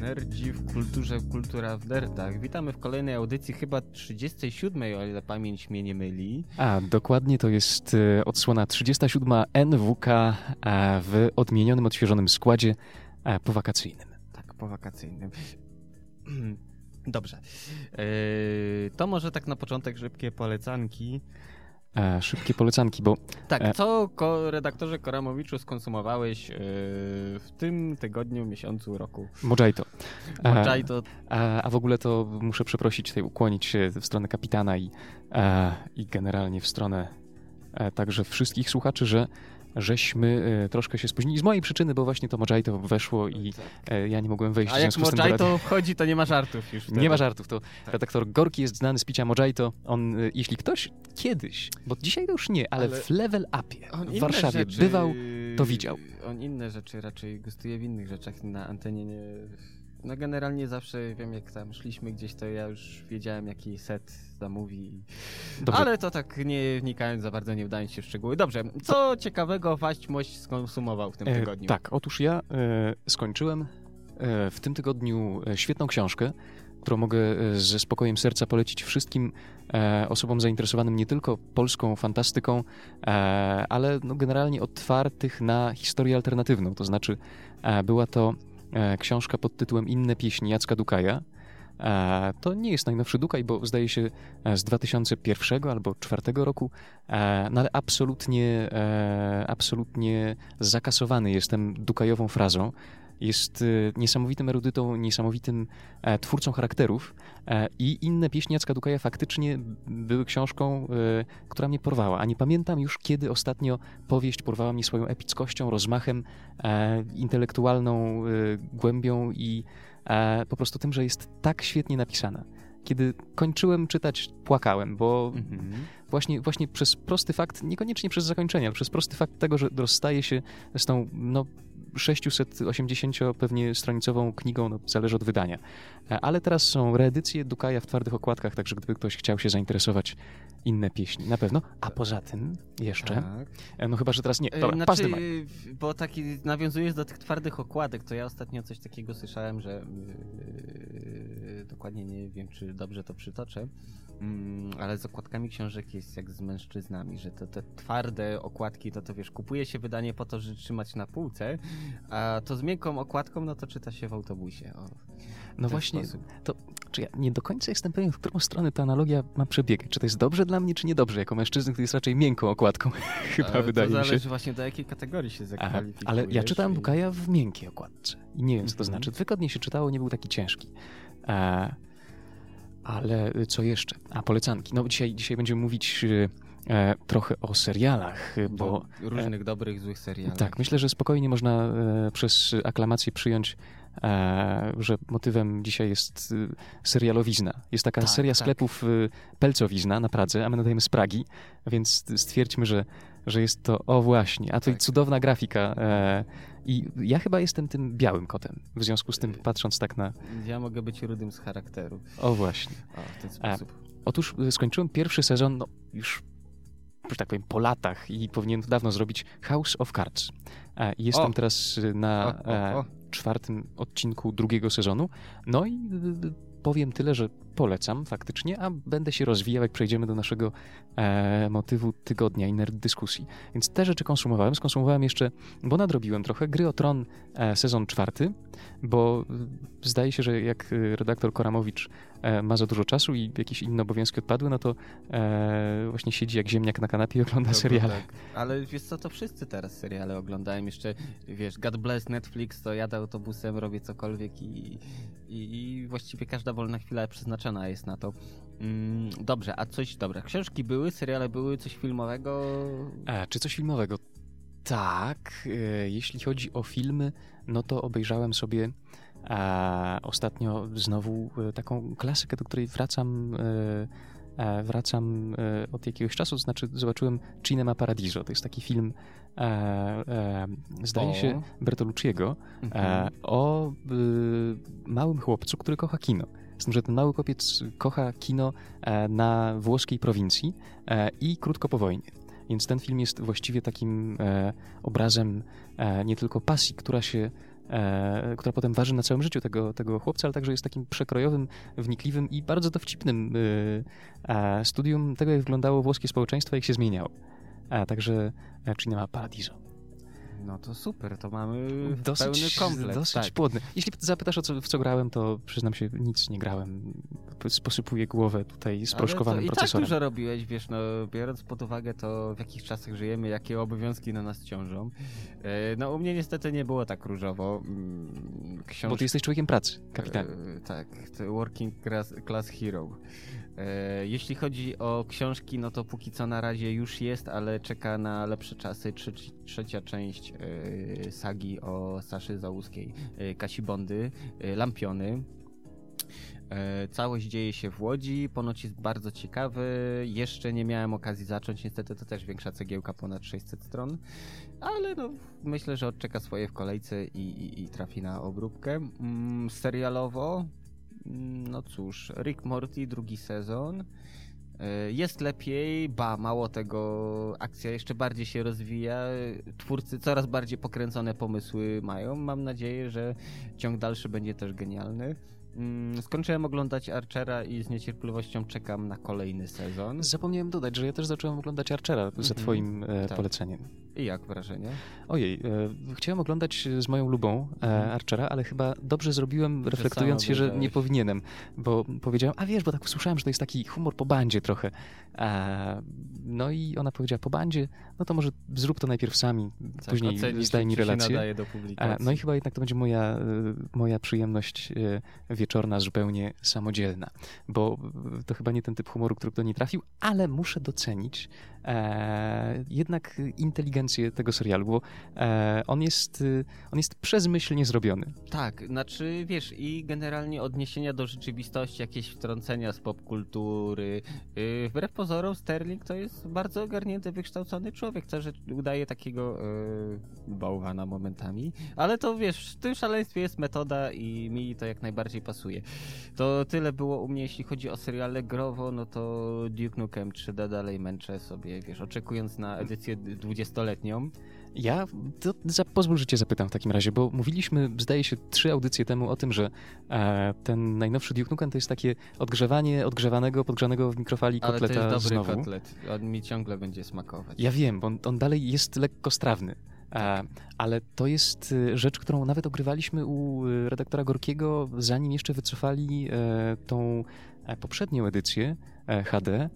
Nerdzi w kulturze, kultura w nerdach. Witamy w kolejnej audycji, chyba 37, o ile pamięć mnie nie myli. A, dokładnie to jest e, odsłona 37 NWK w odmienionym, odświeżonym składzie powakacyjnym. Tak, powakacyjnym. Dobrze. E, to może tak na początek szybkie polecanki. E, szybkie polecanki, bo Tak, E. co ko redaktorze Koramowiczu skonsumowałeś e, w tym tygodniu, miesiącu, roku? Mojito. E, Moczaj to A, w ogóle to muszę przeprosić, tutaj ukłonić się w stronę kapitana i, e, i generalnie w stronę e, także wszystkich słuchaczy, że żeśmy e, troszkę się spóźnili. Z mojej przyczyny, bo właśnie to Mojito weszło i e, ja nie mogłem wejść A w jak związku z tym do Moczaj radia. to wchodzi, to nie ma żartów już. wtedy. Nie ma żartów, to Tak. redaktor Gorki jest znany z picia Mojito. On, y, jeśli ktoś kiedyś, bo dzisiaj to już nie, ale, Ale w Level Upie w Warszawie rzeczy- bywał, to widział. On inne rzeczy raczej gustuje w innych rzeczach na antenie nie... No generalnie zawsze wiem jak tam szliśmy gdzieś, to ja już wiedziałem jaki set zamówi. Dobrze, Ale to tak nie wnikając za bardzo, nie wdając się w szczegóły. Dobrze, co ciekawego Waść Moś skonsumował w tym e, tygodniu? tak, otóż ja e, skończyłem e, w tym tygodniu e, świetną książkę, którą mogę e, ze spokojem serca polecić wszystkim e, osobom zainteresowanym nie tylko polską fantastyką, e, ale no, generalnie otwartych na historię alternatywną. To znaczy, e, była to książka pod tytułem Inne pieśni Jacka Dukaja. E, To nie jest najnowszy Dukaj, bo zdaje się e, z 2001 albo 2004 roku, e, no ale absolutnie, e, absolutnie zakasowany jestem Dukajową frazą. Jest e, niesamowitym erudytą, niesamowitym e, twórcą charakterów e, i inne pieśni Jacka Dukaja faktycznie były książką, e, która mnie porwała. A nie pamiętam już, kiedy ostatnio powieść porwała mnie swoją epickością, rozmachem, intelektualną głębią i po prostu tym, że jest tak świetnie napisana. Kiedy kończyłem czytać, płakałem, bo Mhm. właśnie, właśnie przez prosty fakt, niekoniecznie przez zakończenie, ale przez prosty fakt tego, że rozstaje się z tą no, 680 pewnie stronicową knigą, no, zależy od wydania. E, Ale teraz są reedycje Dukaja w twardych okładkach, także gdyby ktoś chciał się zainteresować inne pieśni, na pewno. A poza tym jeszcze, Tak. e, no chyba, że teraz nie, E, dobra, Znaczy, bo taki nawiązujesz do tych twardych okładek, to ja ostatnio coś takiego słyszałem, że yy, dokładnie nie wiem, czy dobrze to przytoczę, mm, ale z okładkami książek jest jak z mężczyznami, że to te twarde okładki, to to wiesz, kupuje się wydanie po to, żeby trzymać na półce, a to z miękką okładką, no to czyta się w autobusie. O, No właśnie, sposób. czy ja nie do końca jestem pewien, w którą stronę ta analogia ma przebiegać. Czy to jest dobrze dla mnie, czy niedobrze? Jako mężczyzny, który jest raczej miękką okładką, chyba Ale wydaje to mi się. zależy właśnie do jakiej kategorii się Aha, zakwalifikujesz. ale ja czytałem i- Dukaja w miękkiej okładce i nie wiem, co to Mhm. znaczy. Wygodnie się czytało, nie był taki ciężki. E, ale co jeszcze? A, polecanki. No dzisiaj, dzisiaj będziemy mówić e, trochę o serialach, e, bo bo różnych dobrych, złych serialach. tak, myślę, że spokojnie można e, przez aklamację przyjąć, e, że motywem dzisiaj jest e, serialowizna. Jest taka Tak, seria tak. sklepów e, Pelcowizna na Pradze, a my nadajemy z Pragi, więc stwierdźmy, że, że jest to, o właśnie, a tutaj Tak. cudowna grafika. E, I ja chyba jestem tym białym kotem, w związku z tym E, patrząc tak na, Ja mogę być rudym z charakteru. o właśnie. O, w ten sposób. Otóż y, skończyłem pierwszy sezon, no już, że tak powiem, po latach i powinienem to dawno zrobić, House of Cards. E, I jestem O! teraz y, na O, o, o. e, czwartym odcinku drugiego sezonu. No i powiem tyle, że polecam faktycznie, a będę się rozwijał, jak przejdziemy do naszego e, motywu tygodnia i nerd dyskusji. Więc te rzeczy konsumowałem. Skonsumowałem jeszcze, bo nadrobiłem trochę, Gry o Tron e, sezon czwarty, bo zdaje się, że jak redaktor Koramowicz e, ma za dużo czasu i jakieś inne obowiązki odpadły, no to e, właśnie siedzi jak ziemniak na kanapie i ogląda Dobra, seriale. Tak. Ale wiesz co, to wszyscy teraz seriale oglądają. Jeszcze, wiesz, God bless Netflix, to jadę autobusem, robię cokolwiek i, i, i właściwie każda wolna chwila przeznaczona jest na to. Mm, dobrze, a coś, dobra, książki były, seriale były, coś filmowego? E, czy coś filmowego? Tak, e, jeśli chodzi o filmy, no to obejrzałem sobie e, ostatnio znowu e, taką klasykę, do której wracam, e, e, wracam od jakiegoś czasu, to znaczy zobaczyłem Cinema Paradiso. To jest taki film, zdaje O. się, Bertolucciego, Mhm. o małym chłopcu, który kocha kino. Z tym, że ten mały chłopiec kocha kino na włoskiej prowincji i krótko po wojnie. Więc ten film jest właściwie takim obrazem nie tylko pasji, która się e, która potem waży na całym życiu tego, tego chłopca, ale także jest takim przekrojowym, wnikliwym i bardzo dowcipnym e, studium tego, jak wyglądało włoskie społeczeństwo, jak się zmieniało. A także e, Cinema Paradiso. No to super, to mamy dosyć, pełny komplet. Dosyć tak. płodny. Jeśli zapytasz, o co, w co grałem, to przyznam się, nic nie grałem. Sposypuję głowę tutaj sproszkowanym procesorem. I tak dużo robiłeś, wiesz, no, biorąc pod uwagę to, w jakich czasach żyjemy, jakie obowiązki na nas ciążą. E, No u mnie niestety nie było tak różowo. Mm, Książ... Bo ty jesteś człowiekiem pracy, kapitan. E, tak, working class, class hero. E, Jeśli chodzi o książki, no to póki co na razie już jest, ale czeka na lepsze czasy. Trze trzecia część e, sagi o Saszy Załuskiej, e, Kasi Bondy, Lampiony. Całość dzieje się w Łodzi, ponoć jest bardzo ciekawy. Jeszcze nie miałem okazji zacząć, niestety to też większa cegiełka, ponad 600 stron, ale no, myślę, że odczeka swoje w kolejce i, i, i trafi na obróbkę. Mm, serialowo, no cóż, Rick Morty, drugi sezon. E, Jest lepiej, ba, mało tego, akcja jeszcze bardziej się rozwija. Twórcy coraz bardziej pokręcone pomysły mają. Mam nadzieję, że ciąg dalszy będzie też genialny. Mm, Skończyłem oglądać Archera i z niecierpliwością czekam na kolejny sezon. Zapomniałem dodać, że ja też zacząłem oglądać Archera za Mhm, twoim e, tak. poleceniem. I jak wrażenie? Ojej, e, chciałem oglądać z moją lubą e, Mhm. Archera, ale chyba dobrze zrobiłem, reflektując się, że nie powinienem, bo powiedziałem, a wiesz, bo tak usłyszałem, że to jest taki humor po bandzie trochę. E, no i ona powiedziała, po bandzie, no to może zrób to najpierw sami, Tak, później ocenić, zdaj mi relację. E. No i chyba jednak to będzie moja, e, moja przyjemność wieczorna, zupełnie samodzielna, bo to chyba nie ten typ humoru, który do niej trafił, ale muszę docenić e, jednak inteligencję tego serialu, bo e, on, jest, e, on jest przezmyślnie zrobiony. Tak, znaczy wiesz, i generalnie odniesienia do rzeczywistości, jakieś wtrącenia z popkultury. Yy, wbrew pozorom, Sterling to jest bardzo ogarnięty, wykształcony człowiek, co że udaje takiego yy, bałwana momentami. Ale to wiesz, w tym szaleństwie jest metoda i mi to jak najbardziej pasuje. To tyle było u mnie, jeśli chodzi o seriale growo, no to Duke Nukem 3D dalej męczę sobie, wiesz, oczekując na edycję dwudziestoletnią. Ja to za, pozwól, że cię zapytam w takim razie, bo mówiliśmy, zdaje się, trzy audycje temu o tym, że e, ten najnowszy Duke Nukem to jest takie odgrzewanie odgrzewanego, podgrzanego w mikrofali Ale to kotleta jest dobry znowu. kotlet, on mi ciągle będzie smakować. Ja wiem, bo on, on dalej jest lekko strawny. E, ale to jest e, rzecz, którą nawet ogrywaliśmy u e, redaktora Gorkiego, zanim jeszcze wycofali tą poprzednią edycję HD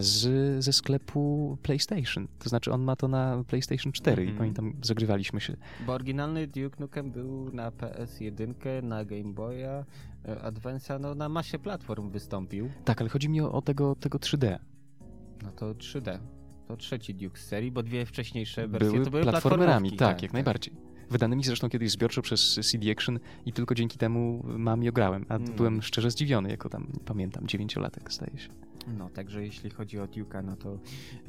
z, ze sklepu PlayStation. To znaczy on ma to na PlayStation 4 i Mhm. pamiętam, zagrywaliśmy się. Bo oryginalny Duke Nukem był na PS1, na Game Boya, e, Advance'a, no na masie platform wystąpił. Tak, ale chodzi mi o, o tego, tego 3D. No to 3D. To trzeci Duke z serii, bo dwie wcześniejsze wersje Były to były platformerami, tak, platformówki, jak najbardziej. Wydanymi zresztą kiedyś zbiorczo przez CD Action i tylko dzięki temu mam i ograłem. A Mm. byłem szczerze zdziwiony, jako tam, pamiętam, dziewięciolatek zdaje się. No, także jeśli chodzi o Duke'a, no to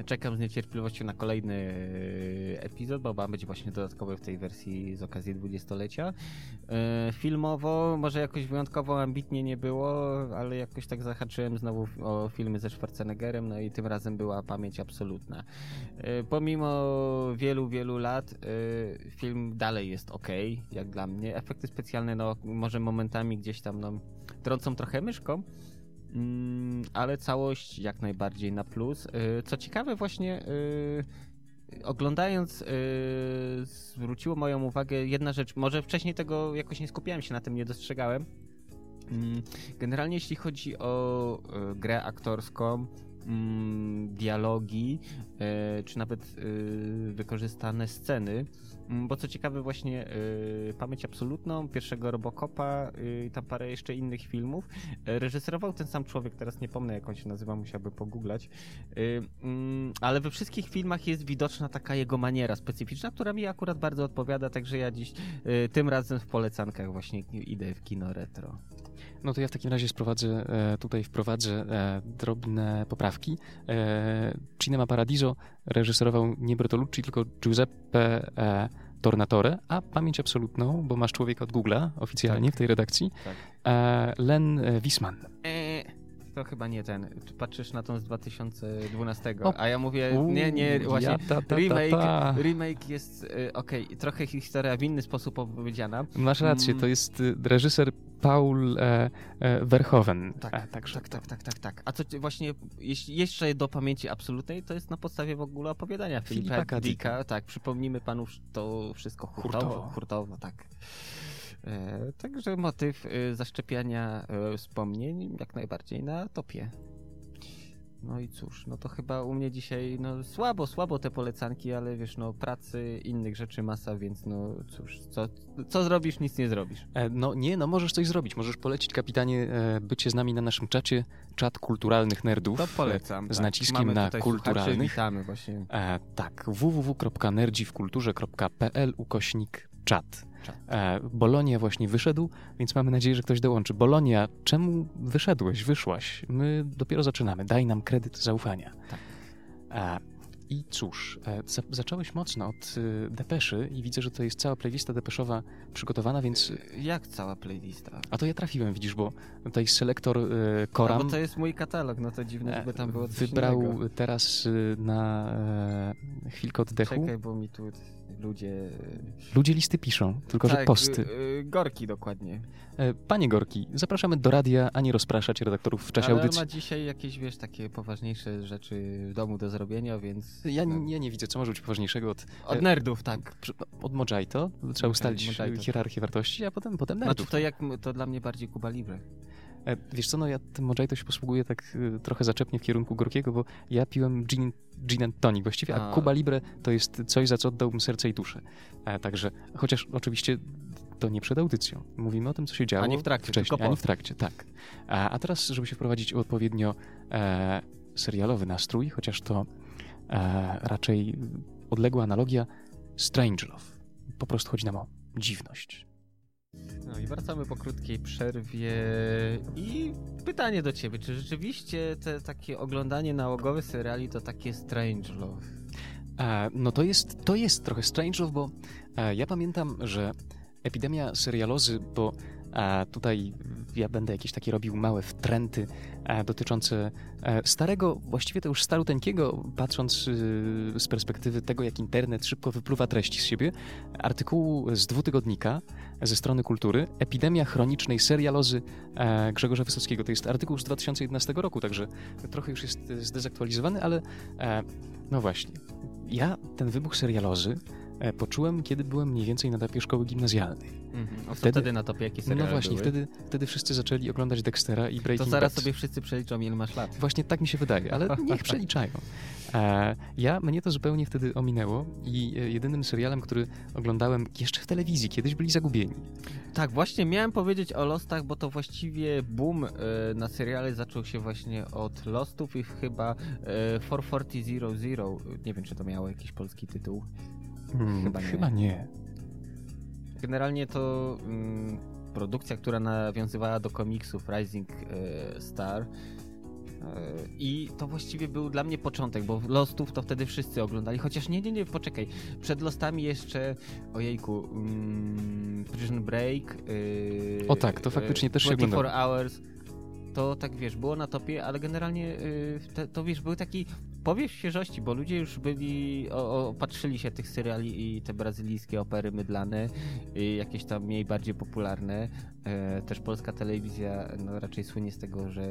czekam z niecierpliwością na kolejny e, epizod, bo ma być właśnie dodatkowy w tej wersji z okazji dwudziestolecia. E, Filmowo może jakoś wyjątkowo ambitnie nie było, ale jakoś tak zahaczyłem znowu o filmy ze Schwarzeneggerem, no i tym razem była pamięć absolutna. E, Pomimo wielu, wielu lat film dalej jest ok, jak dla mnie. Efekty specjalne, no może momentami gdzieś tam no, trącą trochę myszką, ale całość jak najbardziej na plus. Y, Co ciekawe, właśnie y, oglądając, y, zwróciło moją uwagę jedna rzecz. Może wcześniej tego jakoś nie skupiałem się na tym, nie dostrzegałem. Mm, Generalnie, jeśli chodzi o grę aktorską, mm, dialogi, czy nawet wykorzystane sceny, Mm, Bo co ciekawe, właśnie y, Pamięć Absolutną, pierwszego Robocopa y, i tam parę jeszcze innych filmów y, reżyserował ten sam człowiek, teraz nie pomnę jak on się nazywa, musiałbym pogooglać. Y, mm, ale we wszystkich filmach jest widoczna taka jego maniera specyficzna, która mi akurat bardzo odpowiada, także ja dziś y, tym razem w polecankach właśnie idę w kino retro. No to ja w takim razie sprowadzę, e, tutaj wprowadzę e, drobne poprawki. E, Cinema Paradiso reżyserował nie Bertolucci, tylko Giuseppe e, Tornatore, a pamięć absolutną, bo masz człowieka od Google'a oficjalnie Tak. w tej redakcji, Tak. e, Len e, Wiesman. E, to chyba nie ten. Patrzysz na tą z 2012, O, a ja mówię, Uuu, nie, nie, właśnie ja, ta, ta, ta, remake, remake jest, y, okej, trochę historia w inny sposób opowiedziana. Masz rację, Mm. to jest y, reżyser Paul e, e, Verhoeven. Tak, E, także tak, tak, tak, tak, tak. A co właśnie, jeśli jeszcze do pamięci absolutnej, to jest na podstawie w ogóle opowiadania Filipa Filipa. Dicka. Tak, przypomnijmy panu to wszystko hurtowo, Hurtowo. hurtowo, tak. E, także motyw e, zaszczepiania e, wspomnień jak najbardziej na topie. No i cóż, no to chyba u mnie dzisiaj no słabo, słabo te polecanki, ale wiesz, no pracy, innych rzeczy masa, więc no cóż, co, co zrobisz, nic nie zrobisz. No nie, no możesz coś zrobić. Możesz polecić, kapitanie, bycie z nami na naszym czacie, czat kulturalnych nerdów. To polecam. Z tak. naciskiem Mamy na kulturalnych. Witamy właśnie. E, tak, www.nerdziwkulturze.pl ukośnik czat. E, Bolonia właśnie wyszedł, więc mamy nadzieję, że ktoś dołączy. Bolonia, czemu wyszedłeś, wyszłaś? My dopiero zaczynamy. Daj nam kredyt zaufania. Tak. E, I cóż, e, za, zacząłeś mocno od y, depeszy i widzę, że to jest cała playlista depeszowa przygotowana, więc... Jak cała playlista? A to ja trafiłem, widzisz, bo tutaj selektor y, Koram bo to jest mój katalog, no to dziwne, e, żeby tam było coś wybrał innego. teraz y, na e, chwilkę oddechu. Czekaj, bo mi tu ludzie... Ludzie listy piszą, tylko że tak, posty. y, y, Gorki dokładnie. E, Panie Gorki, zapraszamy do radia, a nie rozpraszać redaktorów w czasie Ale audycji. ma dzisiaj jakieś, wiesz, takie poważniejsze rzeczy w domu do zrobienia, więc... Ja, no, ja nie widzę, co może być poważniejszego od, Od e, nerdów, tak. przy- od Mojito. Trzeba ustalić Mojito. hierarchię wartości, a potem, potem Znaczy nerdów. to jak, to dla mnie bardziej Kuba Libre. E, Wiesz co, no ja tym Mojito się posługuję tak e, trochę zaczepnie w kierunku Gorkiego, bo ja piłem gin, gin and tonic właściwie, a A. Cuba Libre to jest coś, za co oddałbym serce i duszę. E, Także, chociaż oczywiście to nie przed audycją. Mówimy o tym, co się działo Ani w trakcie, wcześniej. Ani w trakcie, tak. A, a teraz, żeby się wprowadzić odpowiednio e, serialowy nastrój, chociaż to e, raczej odległa analogia, Strangelove. Po prostu chodzi nam o dziwność. No i wracamy po krótkiej przerwie i pytanie do ciebie, czy rzeczywiście te takie oglądanie nałogowe seriali to takie strange love? E, no to jest, to jest trochę Strangelove, bo e, ja pamiętam, że epidemia serialozy, bo e, tutaj ja będę jakieś takie robił małe wtręty e, dotyczące e, starego, właściwie to już staruteńkiego, patrząc y, z perspektywy tego, jak internet szybko wypluwa treści z siebie, artykułu z dwutygodnika ze strony kultury, epidemia chronicznej serialozy e, Grzegorza Wysockiego. To jest artykuł z 2011 roku, także trochę już jest zdezaktualizowany, ale e, no właśnie. Ja ten wybuch serialozy poczułem, kiedy byłem mniej więcej na etapie szkoły gimnazjalnej. Mhm. A Wtedy- wtedy na topie jakie seriale No właśnie, były? wtedy, wtedy wszyscy zaczęli oglądać Dextera i Breaking To zaraz Bad. sobie wszyscy przeliczą, ile masz lat. Właśnie tak mi się wydaje, ale niech przeliczają. E, ja, mnie to zupełnie wtedy ominęło i e, jedynym serialem, który oglądałem jeszcze w telewizji, kiedyś byli Zagubieni. Tak, właśnie miałem powiedzieć o Lostach, bo to właściwie boom e, na seriale zaczął się właśnie od Lostów i chyba e, 44000. Nie wiem, czy to miało jakiś polski tytuł. Hmm, Chyba nie. Chyba nie. Generalnie to mm, produkcja, która nawiązywała do komiksów Rising e, Star. E, I to właściwie był dla mnie początek, bo Lostów to wtedy wszyscy oglądali, chociaż nie, nie, nie, poczekaj. Przed Lostami jeszcze, ojejku, mm, Prison Break. e, O tak, to faktycznie też się 24 oglądało. Hours. To tak wiesz, było na topie, ale generalnie y, te, to wiesz, był taki powiew świeżości, bo ludzie już byli, o, o, patrzyli się tych seriali i te brazylijskie opery mydlane, y, jakieś tam mniej bardziej popularne. E, też polska telewizja no, raczej słynie z tego, że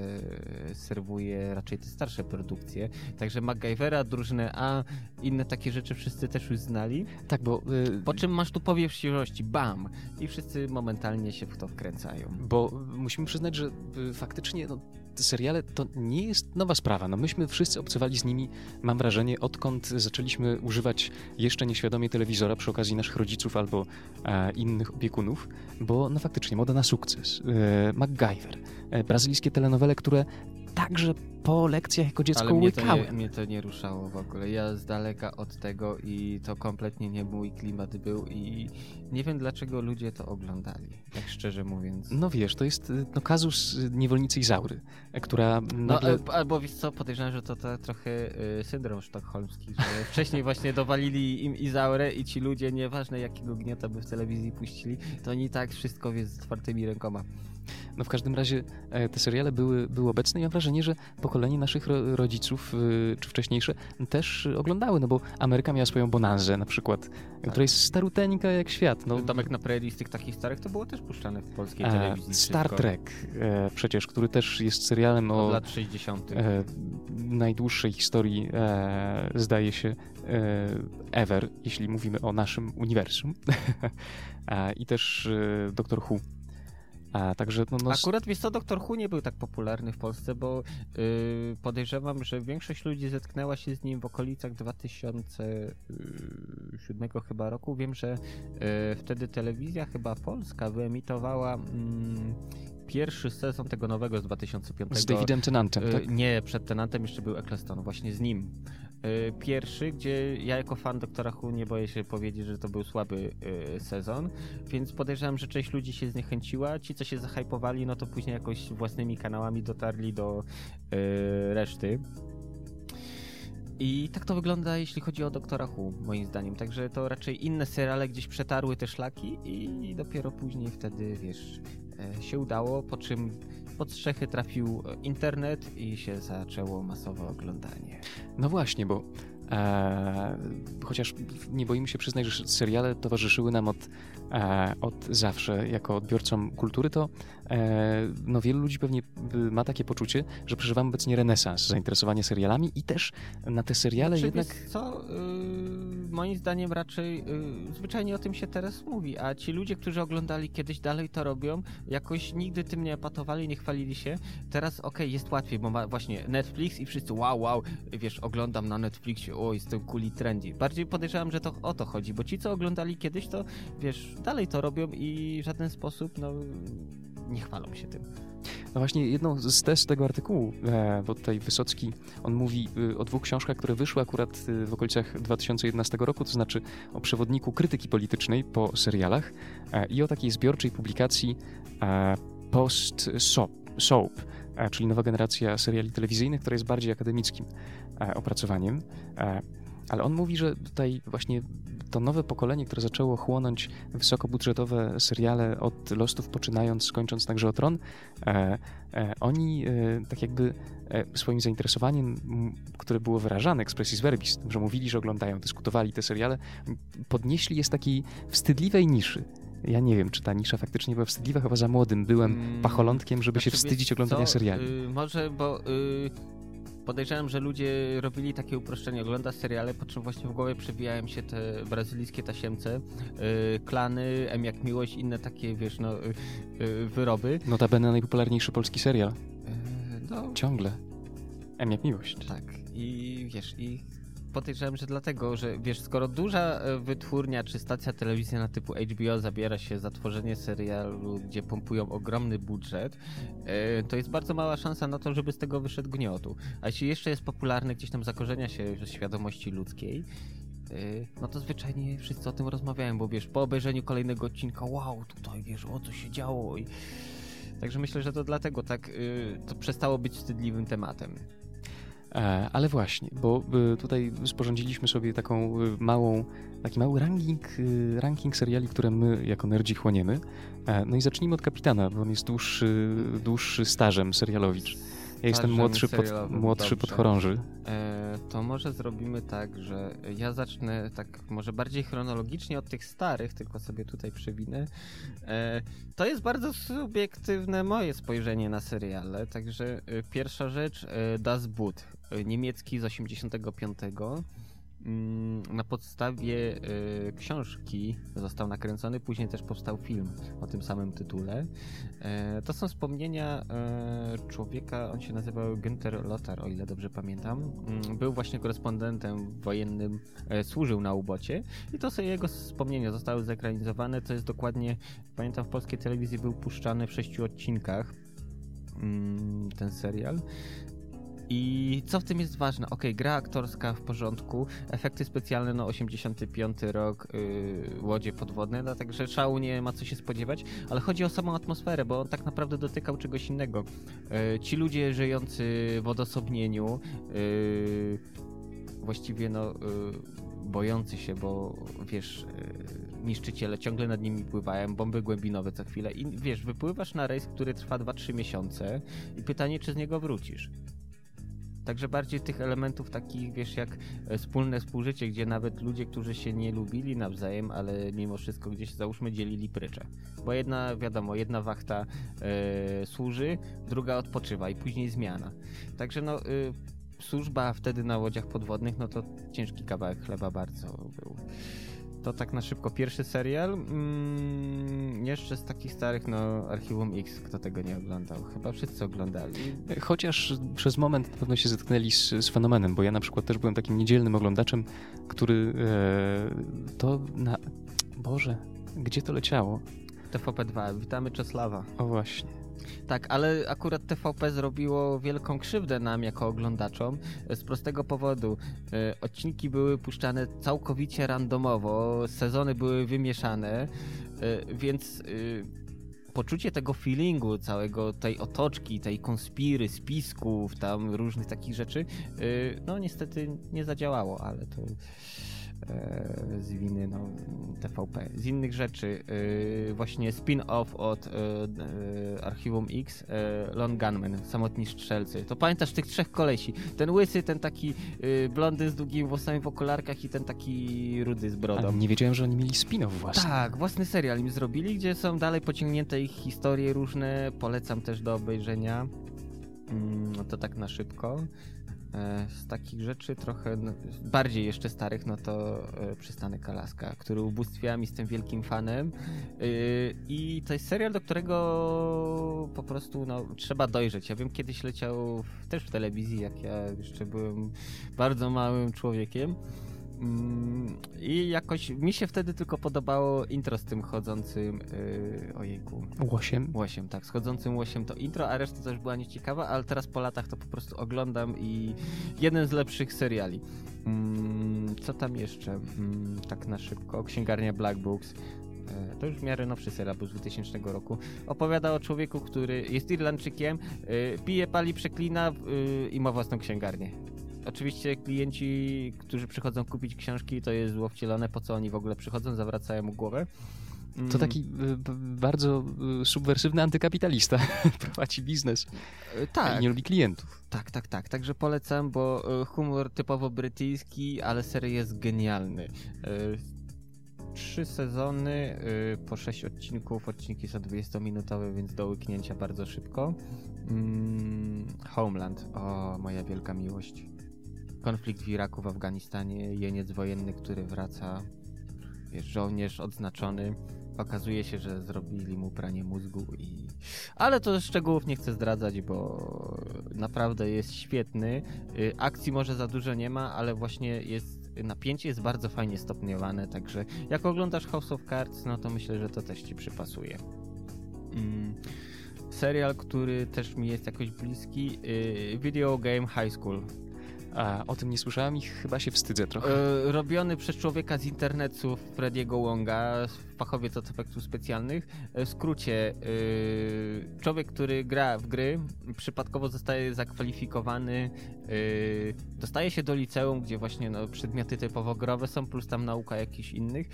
serwuje raczej te starsze produkcje. Także MacGyvera, drużynę A, inne takie rzeczy wszyscy też już znali. Tak, bo, y, Po czym masz tu powiew świeżości, bam! I wszyscy momentalnie się w to wkręcają. bo musimy przyznać, że y, faktycznie no, seriale to nie jest nowa sprawa. No, myśmy wszyscy obcowali z nimi, mam wrażenie, odkąd zaczęliśmy używać jeszcze nieświadomie telewizora przy okazji naszych rodziców albo e, innych opiekunów, bo no faktycznie moda na sukces. E, MacGyver, e, brazylijskie telenowele, które także po lekcjach jako dziecko Ale mnie to, nie, łykałem. mnie to nie ruszało w ogóle. Ja z daleka od tego i to kompletnie nie mój klimat był i nie wiem dlaczego ludzie to oglądali, tak szczerze mówiąc. No wiesz, to jest no, kazus niewolnicy Izaury, która No, nagle... e, albo wiesz co, podejrzewam, że to, to trochę y, syndrom sztokholmski, że wcześniej właśnie dowalili im Izaurę i ci ludzie, nieważne jakiego gniota by w telewizji puścili, to oni tak wszystko wie z otwartymi rękoma. No w każdym razie e, te seriale były, były obecne i mam wrażenie, że pokolenie naszych ro, rodziców, y, czy wcześniejsze, też oglądały, no bo Ameryka miała swoją bonanzę na przykład, tak. która jest staruteńka jak świat. No. Domek na prairie z tych takich starych to było też puszczane w polskiej telewizji. Star. Trek e, przecież, który też jest serialem o... Od lat 60. E, najdłuższej historii, e, zdaje się, e, ever, jeśli mówimy o naszym uniwersum. I też e, Doktor Who a, także no, no... Akurat wiesz co, Doktor Who nie był tak popularny w Polsce, bo yy, podejrzewam, że większość ludzi zetknęła się z nim w okolicach 2007 chyba roku. Wiem, że yy, wtedy telewizja chyba polska wyemitowała mm, pierwszy sezon tego nowego z 2005. Z Davidem Tennantem, tak? Nie, przed Tennantem jeszcze był Eccleston, właśnie z nim. Y, pierwszy, gdzie ja jako fan Doktora Who nie boję się powiedzieć, że to był słaby y, sezon, więc podejrzewam, że część ludzi się zniechęciła. Ci, co się zahypowali, no to później jakoś własnymi kanałami dotarli do y, reszty. I tak to wygląda, jeśli chodzi o Doktora Who, moim zdaniem. Także to raczej inne seriale gdzieś przetarły te szlaki i dopiero później wtedy, wiesz, e, się udało, po czym pod strzechy trafił internet i się zaczęło masowe oglądanie. No właśnie, bo e, chociaż nie boimy się przyznać, że seriale towarzyszyły nam od, e, od zawsze jako odbiorcom kultury, to e, no, wielu ludzi pewnie ma takie poczucie, że przeżywamy obecnie renesans zainteresowania serialami i też na te seriale znaczy, jednak... co, yy, moim zdaniem raczej yy, zwyczajnie o tym się teraz mówi, a ci ludzie, którzy oglądali kiedyś dalej to robią, jakoś nigdy tym nie epatowali, nie chwalili się. Teraz okej, okay, jest łatwiej, bo ma właśnie Netflix i wszyscy wow, wow, wiesz, oglądam na Netflixie, o, jestem cool trendy. Bardziej podejrzewam, że to o to chodzi, bo ci, co oglądali kiedyś, to wiesz, dalej to robią i w żaden sposób, no nie chwalą się tym. No właśnie, jedną z tez tego artykułu, e, bo tutaj Wysocki, on mówi e, o dwóch książkach, które wyszły akurat e, w okolicach 2011 roku, to znaczy o przewodniku krytyki politycznej po serialach i o takiej zbiorczej publikacji Post Soap, czyli nowa generacja seriali telewizyjnych, która jest bardziej akademickim opracowaniem. Ale on mówi, że tutaj właśnie to nowe pokolenie, które zaczęło chłonąć wysokobudżetowe seriale od Lostów poczynając, skończąc także o Tron, e, e, oni e, tak jakby e, swoim zainteresowaniem, które było wyrażane expressis verbis, że mówili, że oglądają, dyskutowali te seriale, podnieśli je z takiej wstydliwej niszy. Ja nie wiem, czy ta nisza faktycznie była wstydliwa, chyba za młodym byłem mm, pacholątkiem, żeby znaczy, się wstydzić oglądania seriali. Yy, może, bo yy, podejrzewam, że ludzie robili takie uproszczenie. Ogląda seriale, po czym właśnie w głowie przewijają się te brazylijskie tasiemce, yy, klany, M jak miłość, inne takie, wiesz, no, yy, wyroby. Notabene najpopularniejszy polski serial. Yy, no. Ciągle. M jak miłość. Tak. I wiesz, i podejrzewam, że dlatego, że wiesz, skoro duża e, wytwórnia czy stacja telewizyjna typu HBO zabiera się za tworzenie serialu, gdzie pompują ogromny budżet, e, to jest bardzo mała szansa na to, żeby z tego wyszedł gniotu. A jeśli jeszcze jest popularny, gdzieś tam zakorzenia się świadomości ludzkiej, e, no to zwyczajnie wszyscy o tym rozmawiają, bo wiesz, po obejrzeniu kolejnego odcinka, wow, tutaj wiesz, o co się działo i... Także myślę, że to dlatego tak to przestało być wstydliwym tematem. E, ale właśnie, bo e, tutaj sporządziliśmy sobie taką e, małą, taki mały ranking, ranking seriali, które my jako nerdzi chłoniemy. No i zacznijmy od Kapitana, bo on jest dłuższy, dłuższy stażem serialowicz. Ja jestem młodszy, pod, młodszy podchorąży. E, to może zrobimy tak, że ja zacznę tak może bardziej chronologicznie od tych starych, tylko sobie tutaj przewinę. E, to jest bardzo subiektywne moje spojrzenie na seriale, także e, pierwsza rzecz e, Das Boot, e, niemiecki z 85 Mm, na podstawie y, książki został nakręcony, później też powstał film o tym samym tytule. E, to są wspomnienia e, człowieka, on się nazywał Günther Lothar, o ile dobrze pamiętam. Mm, był właśnie korespondentem wojennym, e, służył na ubocie i to są jego wspomnienia, zostały zekranizowane. To jest dokładnie, pamiętam w polskiej telewizji był puszczany w sześciu odcinkach mm, ten serial. I co w tym jest ważne? Ok, gra aktorska w porządku, efekty specjalne, no 85 rok, yy, łodzie podwodne, no także szału nie ma co się spodziewać, ale chodzi o samą atmosferę, bo on tak naprawdę dotykał czegoś innego. Yy, ci ludzie żyjący w odosobnieniu, yy, właściwie no y, bojący się, bo wiesz, e, niszczyciele ciągle nad nimi pływają, bomby głębinowe co chwilę i wiesz, wypływasz na rejs, który trwa 2-3 miesiące i pytanie, czy z niego wrócisz. Także bardziej tych elementów takich, wiesz, jak e, wspólne współżycie, gdzie nawet ludzie, którzy się nie lubili nawzajem, ale mimo wszystko gdzieś załóżmy dzielili prycze. Bo jedna, wiadomo, jedna wachta e, służy, druga odpoczywa i później zmiana. Także no, e, służba wtedy na łodziach podwodnych, no to ciężki kawałek chleba bardzo był. To tak na szybko. Pierwszy serial. Mm, jeszcze z takich starych, no Archiwum X, kto tego nie oglądał? Chyba wszyscy oglądali. Chociaż przez moment na pewno się zetknęli z, z fenomenem, bo ja na przykład też byłem takim niedzielnym oglądaczem, który e, to na... Boże, gdzie to leciało? TVP2. Witamy Czesława. O właśnie. Tak, ale akurat TVP zrobiło wielką krzywdę nam jako oglądaczom z prostego powodu. E, odcinki były puszczane całkowicie randomowo, sezony były wymieszane, e, więc e, poczucie tego feelingu, całego tej otoczki, tej konspiry, spisków, tam różnych takich rzeczy, no niestety nie zadziałało, ale to z winy no, TVP. Z innych rzeczy, e, właśnie spin-off od e, Archiwum X, Lone Gunman, Samotni Strzelcy. To pamiętasz tych trzech kolesi? Ten łysy, ten taki blondy z długimi włosami w okularkach i ten taki rudy z brodą. Ale nie wiedziałem, że oni mieli spin-off własny. Tak, własny serial im zrobili, gdzie są dalej pociągnięte ich historie różne. Polecam też do obejrzenia. Mm, to tak na szybko. E, z takich rzeczy trochę no, bardziej jeszcze starych, no to e, Przystanek Alaska, który ubóstwiam, jestem wielkim fanem e, i to jest serial, do którego po prostu no, trzeba dojrzeć. Ja wiem, kiedyś leciał też w telewizji, jak ja jeszcze byłem bardzo małym człowiekiem I jakoś mi się wtedy tylko podobało intro z tym chodzącym. Yy, ojejku. Łosiem? Łosiem, tak. Z chodzącym łosiem to intro, a reszta też była nieciekawa, ale teraz po latach to po prostu oglądam i jeden z lepszych seriali. Mm, co tam jeszcze? Mm, tak na szybko. Księgarnia Black Books. E, to już w miarę nowszy serial, z 2000 roku. Opowiada o człowieku, który jest Irlandczykiem, yy, pije, pali, przeklina yy, i ma własną księgarnię. Oczywiście klienci, którzy przychodzą kupić książki, to jest zło wcielone, po co oni w ogóle przychodzą, zawracają mu głowę. To taki y, bardzo y, subwersywny antykapitalista. Prowadzi biznes. Y, tak. I nie lubi klientów. Tak, tak, tak. Także polecam, bo humor typowo brytyjski, ale sery jest genialny. Trzy sezony, po sześć odcinków. Odcinki są 20-minutowe, więc do łyknięcia bardzo szybko. Mm, Homeland. O, moja wielka miłość konflikt w Iraku, w Afganistanie, jeniec wojenny, który wraca, wiesz, żołnierz odznaczony. Okazuje się, że zrobili mu pranie mózgu i... Ale to szczegółów nie chcę zdradzać, bo naprawdę jest świetny. Y, akcji może za dużo nie ma, ale właśnie jest napięcie jest bardzo fajnie stopniowane, także jak oglądasz House of Cards, no to myślę, że to też ci przypasuje. Mm. Serial, który też mi jest jakoś bliski, y, Video Game High School. A, o tym nie słyszałem i chyba się wstydzę trochę. E, robiony przez człowieka z internetu, Frediego Wonga, fachowiec od efektów specjalnych. E, w skrócie, e, człowiek, który gra w gry, przypadkowo zostaje zakwalifikowany, e, dostaje się do liceum, gdzie właśnie no, przedmioty typowo growe są, plus tam nauka jakichś innych.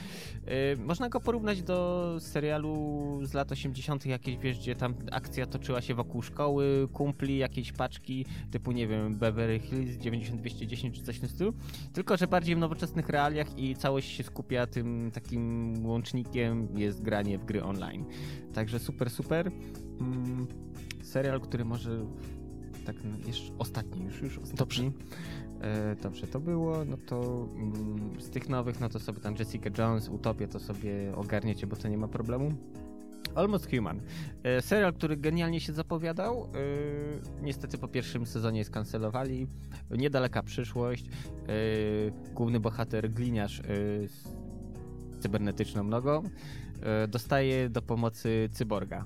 Można go porównać do serialu z lat 80., jakieś wiesz, gdzie tam akcja toczyła się wokół szkoły, kumpli, jakieś paczki, typu nie wiem, Beverly Hills 90210 czy coś w tym stylu. Tylko, że bardziej w nowoczesnych realiach i całość się skupia tym takim łącznikiem jest granie w gry online. Także super, super. Mm, serial, który może tak jeszcze ostatni już, już ostatni. Dobrze. E, dobrze, to było, no to mm, z tych nowych, no to sobie tam Jessica Jones, Utopię to sobie ogarniecie, bo to nie ma problemu. Almost Human. E, serial, który genialnie się zapowiadał. E, niestety po pierwszym sezonie skancelowali. Niedaleka przyszłość. E, główny bohater gliniarz cybernetyczną nogą, e, dostaje do pomocy cyborga.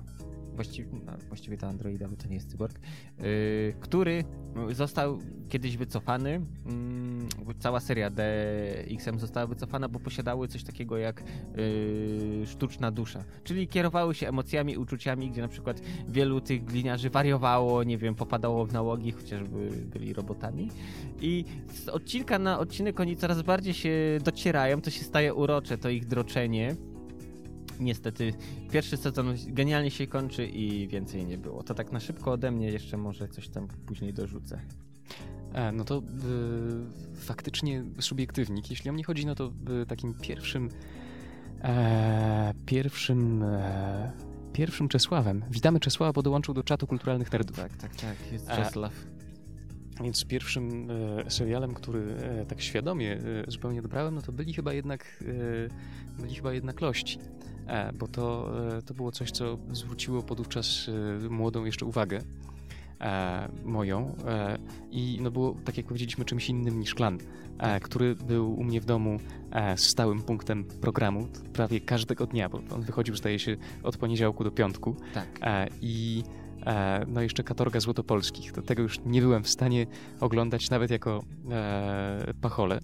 Właściwie, no, właściwie to androida, bo to nie jest cyborg, y, który został kiedyś wycofany. Mm, cała seria DXM została wycofana, bo posiadały coś takiego jak y, sztuczna dusza. Czyli kierowały się emocjami, uczuciami, gdzie na przykład wielu tych gliniarzy wariowało, nie wiem, popadało w nałogi, chociażby byli robotami. I z odcinka na odcinek oni coraz bardziej się docierają, to się staje urocze, to ich droczenie niestety pierwszy sezon genialnie się kończy i więcej nie było. To tak na szybko ode mnie jeszcze może coś tam później dorzucę. E, no to y, faktycznie subiektywnik. Jeśli o mnie chodzi, no to y, takim pierwszym e, pierwszym e, pierwszym Czesławem. Witamy Czesława, bo dołączył do czatu kulturalnych nerdów. Tak, tak, tak, jest Czesław. Więc pierwszym e, serialem, który e, tak świadomie e, zupełnie dobrałem, no to byli chyba jednak, byli chyba jednak Lości. Bo to, to było coś, co zwróciło podówczas młodą jeszcze uwagę moją i no było, tak jak powiedzieliśmy, czymś innym niż klan, który był u mnie w domu stałym punktem programu prawie każdego dnia, bo on wychodził, zdaje się, od poniedziałku do piątku. Tak. I E, no jeszcze Katorga Złotopolskich. Do tego już nie byłem w stanie oglądać nawet jako e, pachole.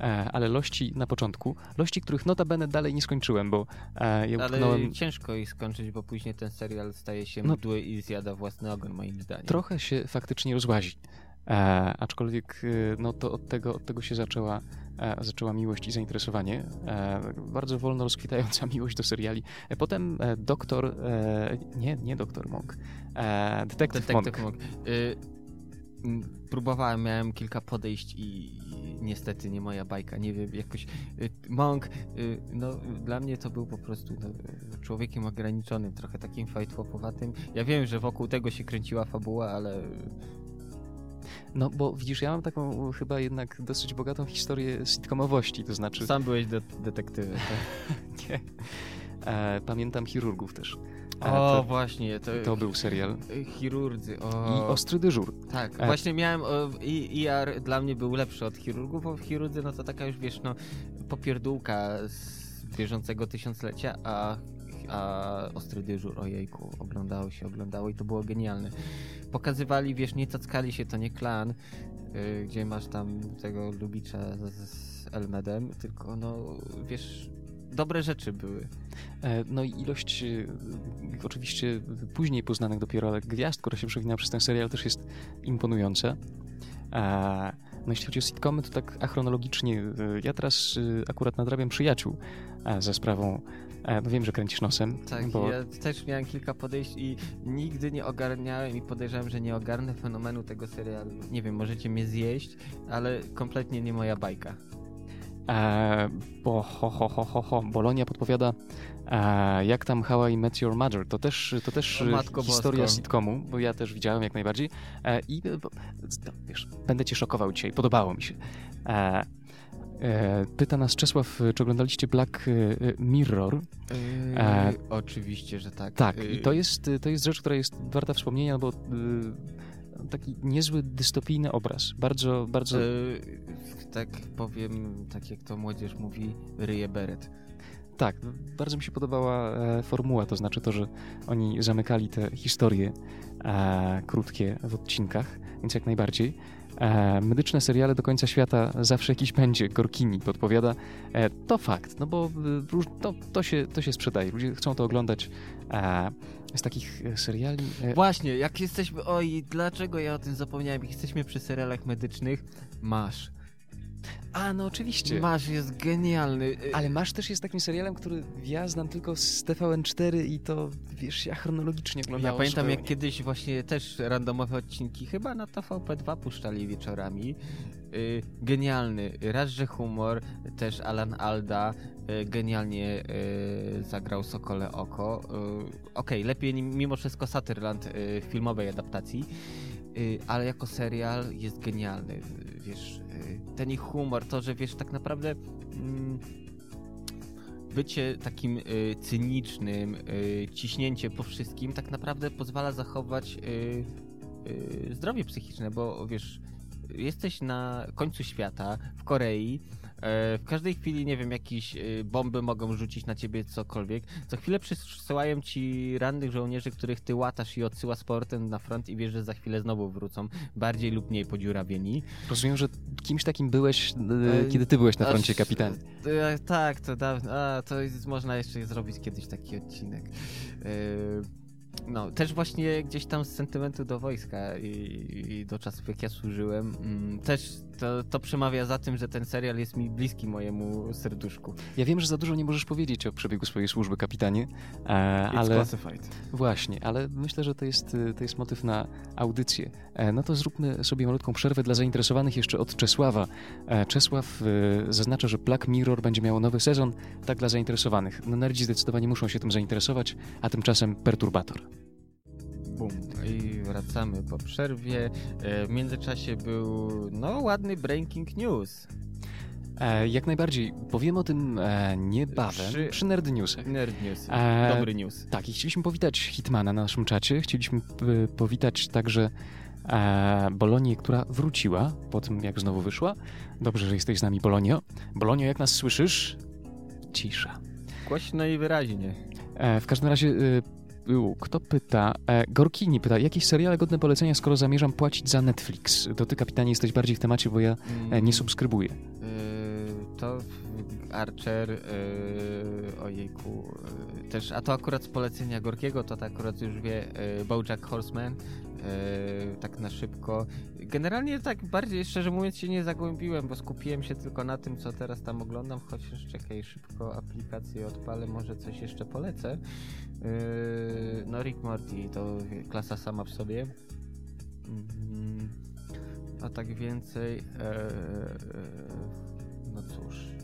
E, ale lości na początku, lości, których notabene dalej nie skończyłem, bo e, ja utknąłem... Ale ciężko ich skończyć, bo później ten serial staje się no, mdły i zjada własny ogon, moim zdaniem. Trochę się faktycznie rozłazi. E, aczkolwiek e, no to od tego, od tego się zaczęła, e, zaczęła miłość i zainteresowanie. E, bardzo wolno rozkwitająca miłość do seriali. E, potem e, doktor, nie, nie doktor Monk, detektyw, detektyw Monk. Monk. Y próbowałem, miałem kilka podejść i, niestety nie moja bajka, nie wiem, jakoś y, Monk, y, no dla mnie to był po prostu no, człowiekiem ograniczonym, trochę takim fajtłopowatym. Ja wiem, że wokół tego się kręciła fabuła, ale no bo widzisz, ja mam taką chyba jednak dosyć bogatą historię sitcomowości, to znaczy... Sam byłeś de detektywem, tak? nie. E, pamiętam chirurgów też. E, o, to, właśnie. To, to, był serial. Chirurdzy. O. I Ostry Dyżur. Tak, e. właśnie miałem... O, i, IR dla mnie był lepszy od chirurgów, bo w chirurdzy no to taka już, wiesz, no popierdółka z bieżącego tysiąclecia, a a Ostry Dyżur, ojejku, oglądało się, oglądało i to było genialne. Pokazywali, wiesz, nie cackali się, to nie klan, yy, gdzie masz tam tego Lubicza z, z Elmedem, tylko no, wiesz, dobre rzeczy były. E, no i ilość e, oczywiście później poznanych dopiero, ale gwiazd, która się przewinęła przez ten serial też jest imponująca. E, no jeśli chodzi o sitcomy, to tak achronologicznie, ja teraz akurat nadrabiam przyjaciół za sprawą no wiem, że kręcisz nosem. Tak, bo... ja też miałem kilka podejść i nigdy nie ogarniałem i podejrzewam, że nie ogarnę fenomenu tego serialu. Nie wiem, możecie mnie zjeść, ale kompletnie nie moja bajka. E, bo ho, ho, ho, ho, ho. Bolonia podpowiada e, jak tam How I Met Your Mother. To też, to też historia Bosko. sitcomu, bo ja też widziałem jak najbardziej. E, I bo, no, wiesz, będę cię szokował dzisiaj, podobało mi się. E, e, pyta nas Czesław, czy oglądaliście Black e, Mirror? Yy, oczywiście, że tak. Tak, i to jest, to jest rzecz, która jest warta wspomnienia, bo taki niezły dystopijny obraz. Bardzo, bardzo... Yy, tak powiem, tak jak to młodzież mówi, ryje beret. Tak, bardzo mi się podobała e, formuła, to znaczy to, że oni zamykali te historie e, krótkie w odcinkach, więc jak najbardziej. E, medyczne seriale do końca świata zawsze jakiś będzie. Gorkini podpowiada. E, to fakt, no bo e, to, to, się, to się sprzedaje. Ludzie chcą to oglądać. E, z takich e, seriali. E, Właśnie, jak jesteśmy. Oj, dlaczego ja o tym zapomniałem? Jak jesteśmy przy serialach medycznych, masz. A, no oczywiście. Masz jest genialny. Y, Ale Masz też jest takim serialem, który ja znam tylko z TVN4 i to, wiesz, ja chronologicznie oglądałem. Ja pamiętam, zupełnie. jak kiedyś właśnie też randomowe odcinki chyba na TVP2 puszczali wieczorami. Yy, genialny. Raz, że humor, też Alan Alda yy, genialnie yy, zagrał Sokole Oko. Y, okej, okay, lepiej mimo wszystko Satyrland y, w filmowej adaptacji, y, ale jako serial jest genialny. Wiesz, ten ich humor, to, że wiesz, tak naprawdę mm, bycie takim y, cynicznym, y, ciśnięcie po wszystkim tak naprawdę pozwala zachować y, zdrowie psychiczne, bo wiesz, jesteś na końcu świata, w Korei, w każdej chwili, nie wiem, jakieś e, bomby mogą rzucić na ciebie cokolwiek. Co chwilę przysyłają ci rannych żołnierzy, których ty łatasz i odsyła z portem na front i wiesz, że za chwilę znowu wrócą, bardziej lub mniej podziurawieni. Rozumiem, że kimś takim byłeś, e, kiedy ty byłeś na froncie, kapitan. E, tak, to dawno. A, to jest, można jeszcze zrobić kiedyś taki odcinek. E, no, też właśnie gdzieś tam z sentymentu do wojska i, i do czasów, jak ja służyłem, mm, też to, to przemawia za tym, że ten serial jest mi bliski mojemu serduszku. Ja wiem, że za dużo nie możesz powiedzieć o przebiegu swojej służby, kapitanie, e, ale... classified. Właśnie, ale myślę, że to jest, to jest motyw na audycję. E, no to zróbmy sobie malutką przerwę dla zainteresowanych jeszcze od Czesława. E, Czesław e, zaznacza, że Black Mirror będzie miało nowy sezon, tak dla zainteresowanych. No nerdzi zdecydowanie muszą się tym zainteresować, a tymczasem Perturbator. Bum. I wracamy po przerwie. E, w międzyczasie był, no, ładny breaking news. E, jak najbardziej. Powiem o tym e, niebawem przy, przy Nerd Newsach. Nerd News. E, Dobry news. Tak, i chcieliśmy powitać Hitmana na naszym czacie. Chcieliśmy powitać także e, Bolonię, która wróciła po tym, jak znowu wyszła. Dobrze, że jesteś z nami, Bolonio. Bolonio, jak nas słyszysz? Cisza. Głośno i wyraźnie. W każdym razie kto pyta? E, Gorkini pyta, jakieś seriale godne polecenia, skoro zamierzam płacić za Netflix? To ty, kapitanie, jesteś bardziej w temacie, bo ja e, nie mm. subskrybuję. Yy, to Archer, yy, ojejku, yy, też, a to akurat z polecenia Gorkiego, to tak akurat już wie, yy, Bojack Horseman, yy, tak na szybko. Generalnie tak bardziej, szczerze mówiąc, się nie zagłębiłem, bo skupiłem się tylko na tym, co teraz tam oglądam, chociaż czekaj, szybko aplikację odpalę, może coś jeszcze polecę. Yy, no Rick Morty to klasa sama w sobie. Mm, a tak więcej, e, e, no cóż.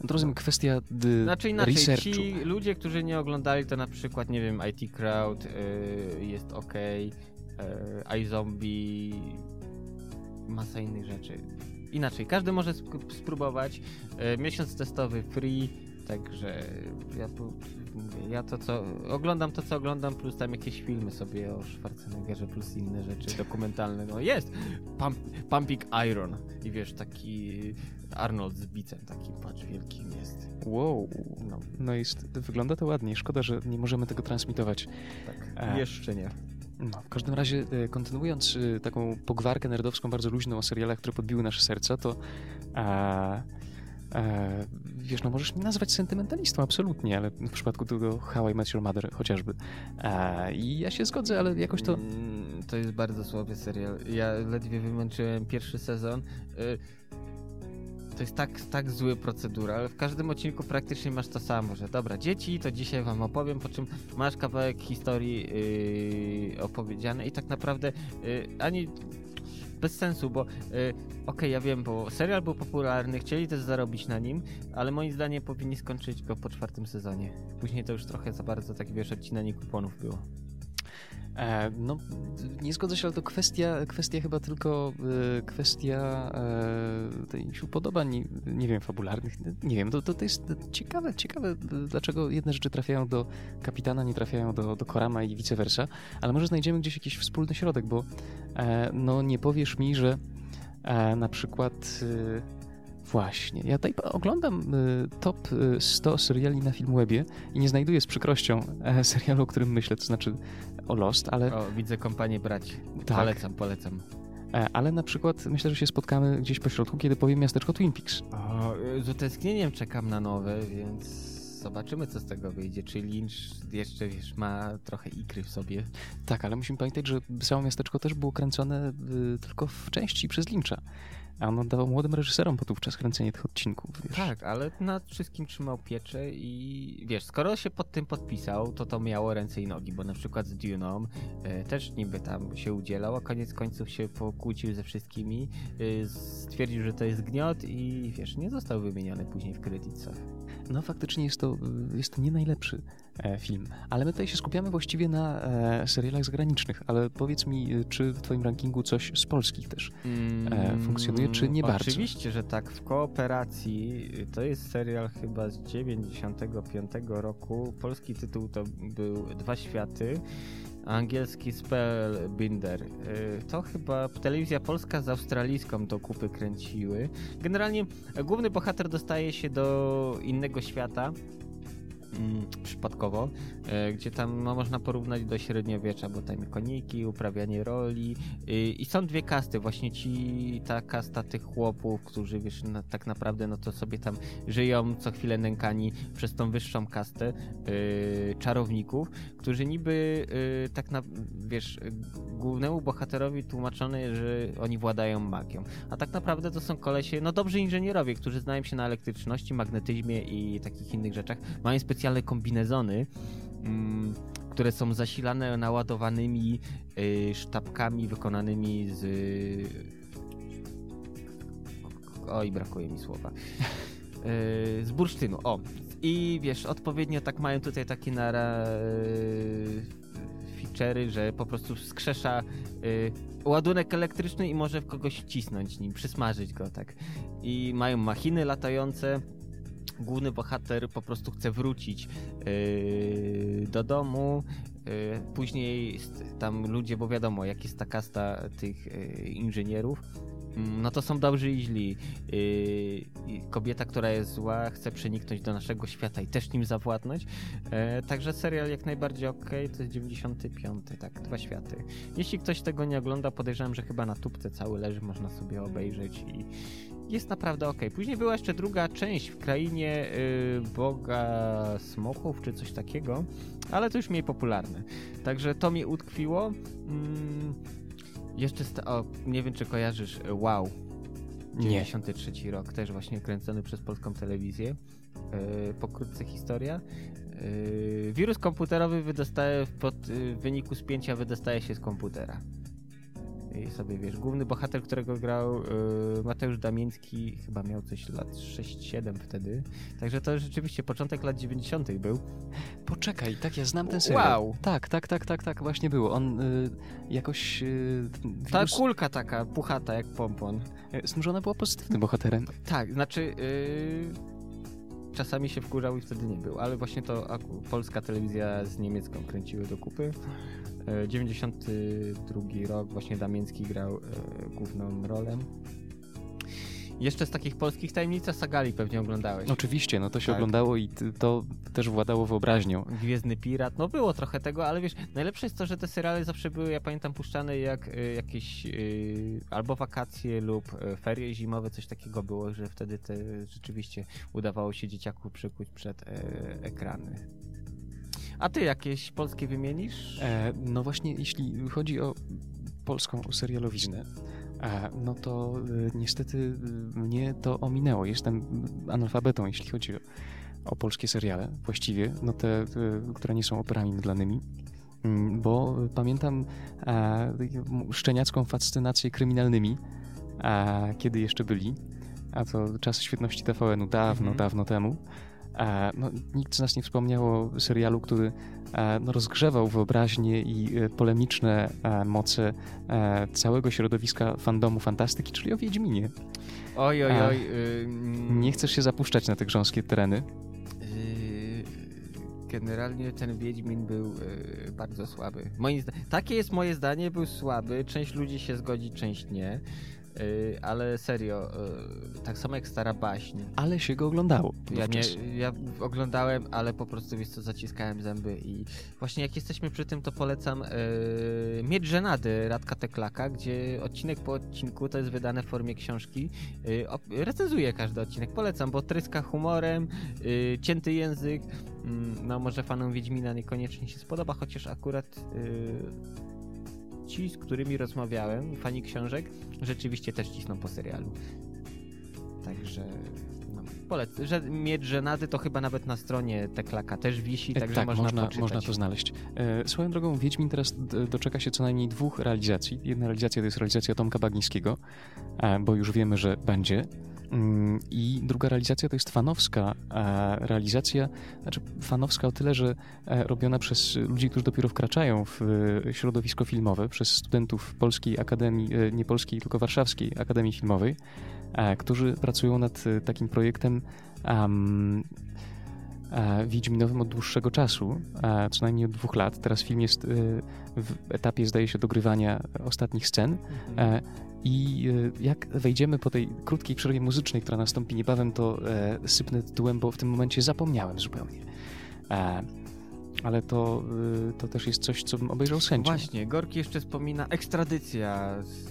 No to rozumiem, kwestia d- Znaczy inaczej, researchu. ci ludzie, którzy nie oglądali, to na przykład, nie wiem, IT Crowd y, jest ok, y, iZombie, masa innych rzeczy. Inaczej, każdy może sp- spróbować. Y, miesiąc testowy free, także ja mówię, ja to co, oglądam to co oglądam, plus tam jakieś filmy sobie o Schwarzeneggerze, plus inne rzeczy dokumentalne, no jest, Pump, Pumping Iron i wiesz, taki Arnold z bicem, taki patrz wielkim jest. Wow, no, no jest, wygląda to ładnie, szkoda, że nie możemy tego transmitować. Tak, e... jeszcze nie. No, w każdym razie, e, kontynuując e, taką pogwarkę nerdowską, bardzo luźną o serialach, które podbiły nasze serca, to wiesz, no możesz mnie nazwać sentymentalistą, absolutnie, ale w przypadku tego How I Met Your Mother chociażby. I ja się zgodzę, ale jakoś to... Mm, to jest bardzo słaby serial. Ja ledwie wymęczyłem pierwszy sezon. E, to jest tak, tak zły procedura, ale w każdym odcinku praktycznie masz to samo, że dobra, dzieci, to dzisiaj wam opowiem, po czym masz kawałek historii yy, opowiedziany i tak naprawdę yy, ani bez sensu, bo y, okej, okay, ja wiem, bo serial był popularny, chcieli też zarobić na nim, ale moim zdaniem powinni skończyć go po czwartym sezonie. Później to już trochę za bardzo, tak wiesz, odcinanie kuponów było. E, no, nie zgodzę się, ale to kwestia, kwestia chyba tylko e, kwestia e, tej upodobań, nie wiem, fabularnych. Nie wiem, to, to, to jest ciekawe, ciekawe, dlaczego jedne rzeczy trafiają do kapitana, nie trafiają do, do Korama i vice versa, ale może znajdziemy gdzieś jakiś wspólny środek, bo no nie powiesz mi, że na przykład Właśnie. Ja tutaj oglądam top 100 y, seriali na Filmwebie i nie znajduję z przykrością serialu, o którym myślę, to znaczy o Lost, ale... O, widzę kompanię braci. Tak. Polecam, polecam. E, ale na przykład myślę, że się spotkamy gdzieś po środku, kiedy powiem miasteczko Twin Peaks. O, z utęsknieniem czekam na nowe, więc zobaczymy, co z tego wyjdzie. Czy Lynch jeszcze, wiesz, ma trochę ikry w sobie. Tak, ale musimy pamiętać, że całe miasteczko też było kręcone y, tylko w części przez Lyncha. A on oddawał młodym reżyserom podówczas kręcenie tych odcinków. Wiesz. Tak, ale nad wszystkim trzymał pieczę i wiesz, skoro się pod tym podpisał, to to miało ręce i nogi, bo na przykład z Dune'ą e, też niby tam się udzielał, a koniec końców się pokłócił ze wszystkimi, e, stwierdził, że to jest gniot i wiesz, nie został wymieniony później w kredytach. No faktycznie jest to, jest to nie najlepszy e, film, ale my tutaj się skupiamy właściwie na e, serialach zagranicznych, ale powiedz mi, czy w twoim rankingu coś z polskich też e, mm, funkcjonuje, czy nie bardzo? Oczywiście, że tak. W kooperacji to jest serial chyba z 95 roku. Polski tytuł to był Dwa Światy angielski Spellbinder. Y, to chyba telewizja polska z australijską do kupy kręciły. Generalnie główny bohater dostaje się do innego świata, Mm, przypadkowo, e, gdzie tam no, można porównać do średniowiecza, bo tam koniki, uprawianie roli i są dwie kasty, właśnie ci, ta kasta tych chłopów, którzy wiesz, na, tak naprawdę no to sobie tam żyją co chwilę nękani przez tą wyższą kastę yy, czarowników, którzy niby yy, tak na, wiesz, głównemu bohaterowi tłumaczone, że oni władają magią, a tak naprawdę to są kolesie, no dobrzy inżynierowie, którzy znają się na elektryczności, magnetyzmie i takich innych rzeczach, mają specjalne specjalne kombinezony, mm, które są zasilane naładowanymi y, sztabkami wykonanymi z. Oj, brakuje mi słowa. Y, z bursztynu. O. I wiesz, odpowiednio tak mają tutaj takie nara y, feature'y, że po prostu skrzesza ładunek elektryczny i może w kogoś wcisnąć nim, przysmażyć go, tak. I mają machiny latające, główny bohater po prostu chce wrócić yy, do domu. Yy, później tam ludzie, bo wiadomo, jak jest ta kasta tych yy, inżynierów, no to są dobrzy i źli. Yy, kobieta, która jest zła, chce przeniknąć do naszego świata i też nim zawładnąć. Yy, także serial jak najbardziej ok, to jest 95, tak, dwa światy. Jeśli ktoś tego nie ogląda, podejrzewam, że chyba na tubce cały leży, można sobie obejrzeć i jest naprawdę ok. Później była jeszcze druga część w krainie yy, Boga Smoków, czy coś takiego, ale to już mniej popularne. Także to mi utkwiło. Mm, jeszcze, o, nie wiem czy kojarzysz, y, Wow. 93 nie. rok, też właśnie kręcony przez polską telewizję. Yy, pokrótce historia. Yy, wirus komputerowy wydostaje pod, yy, w wyniku spięcia wydostaje się z komputera i sobie wiesz, główny bohater, którego grał y, Mateusz Damiński, chyba miał coś lat 6-7 wtedy. Także to rzeczywiście początek lat 90. był. Poczekaj, tak, ja znam ten serial. Wow. Tak, tak, tak, tak, tak, właśnie było. On y, jakoś... Y, wirus... Ta kulka taka, puchata jak pompon. Znużona była pozytywnym bohaterem. Tak, znaczy... Czasami się wkurzał i wtedy nie był, ale właśnie to polska telewizja z niemiecką kręciły do kupy. 92 e, rok, właśnie Damiński grał e, główną rolę. Jeszcze z takich polskich tajemnic Sagali pewnie oglądałeś. Oczywiście, no to się tak. oglądało i to też władało wyobraźnią. Gwiezdny Pirat, no było trochę tego, ale wiesz, najlepsze jest to, że te seriale zawsze były, ja pamiętam, puszczane jak y, jakieś y, albo wakacje lub y, ferie zimowe, coś takiego było, że wtedy te, rzeczywiście udawało się dzieciaku przykuć przed ekrany. A ty jakieś polskie wymienisz? E, no właśnie, jeśli chodzi o polską serialowiznę, no to e, niestety e, mnie to ominęło. Jestem analfabetą, jeśli chodzi o, o polskie seriale, właściwie, no te, które nie są operami mydlanymi mm, bo pamiętam e, szczeniacką fascynację kryminalnymi, e, kiedy jeszcze byli, a to czas świetności TVN-u dawno, mm -hmm. dawno temu. E, no, nikt z nas nie wspomniał o serialu, który e, no, rozgrzewał wyobraźnię i e, polemiczne moce całego środowiska fandomu fantastyki, czyli o Wiedźminie. Oj, oj, oj. Nie chcesz się zapuszczać na te grząskie tereny? Y, generalnie ten Wiedźmin był y, bardzo słaby. Moim takie jest moje zdanie, był słaby. Część ludzi się zgodzi, część nie. Y, ale serio, y, tak samo jak Stara Baśń. Ale się go oglądało. Ja, nie, ja oglądałem, ale po prostu wiesz co, zaciskałem zęby i właśnie jak jesteśmy przy tym, to polecam yy, Miecz Żenady Radka Teklaka, gdzie odcinek po odcinku to jest wydane w formie książki. Yy, recenzuję każdy odcinek, polecam, bo tryska humorem, yy, cięty język, yy, no może fanom Wiedźmina niekoniecznie się spodoba, chociaż akurat yy, ci, z którymi rozmawiałem, fani książek, rzeczywiście też cisną po serialu. Także polecam. Że Miecz Żenady to chyba nawet na stronie Teklaka też wisi, e, także tak, można, można, można to znaleźć. E, swoją drogą, Wiedźmin teraz doczeka się co najmniej dwóch realizacji. Jedna realizacja to jest realizacja Tomka Bagińskiego, e, bo już wiemy, że będzie. Mm, I druga realizacja to jest fanowska realizacja, znaczy fanowska o tyle, że e, robiona przez ludzi, którzy dopiero wkraczają w e, środowisko filmowe, przez studentów Polskiej Akademii, e, nie Polskiej, tylko Warszawskiej Akademii Filmowej, którzy pracują nad takim projektem um, e, wiedźminowym od dłuższego czasu, e, co najmniej od dwóch lat. Teraz film jest e, w etapie, zdaje się, dogrywania ostatnich scen. Mhm. E, I e, jak wejdziemy po tej krótkiej przerwie muzycznej, która nastąpi niebawem, to e, sypnę tytułem, bo w tym momencie zapomniałem zupełnie. Ale to, e, to też jest coś, co bym obejrzał z chęcią. Właśnie, Gorki jeszcze wspomina ekstradycja z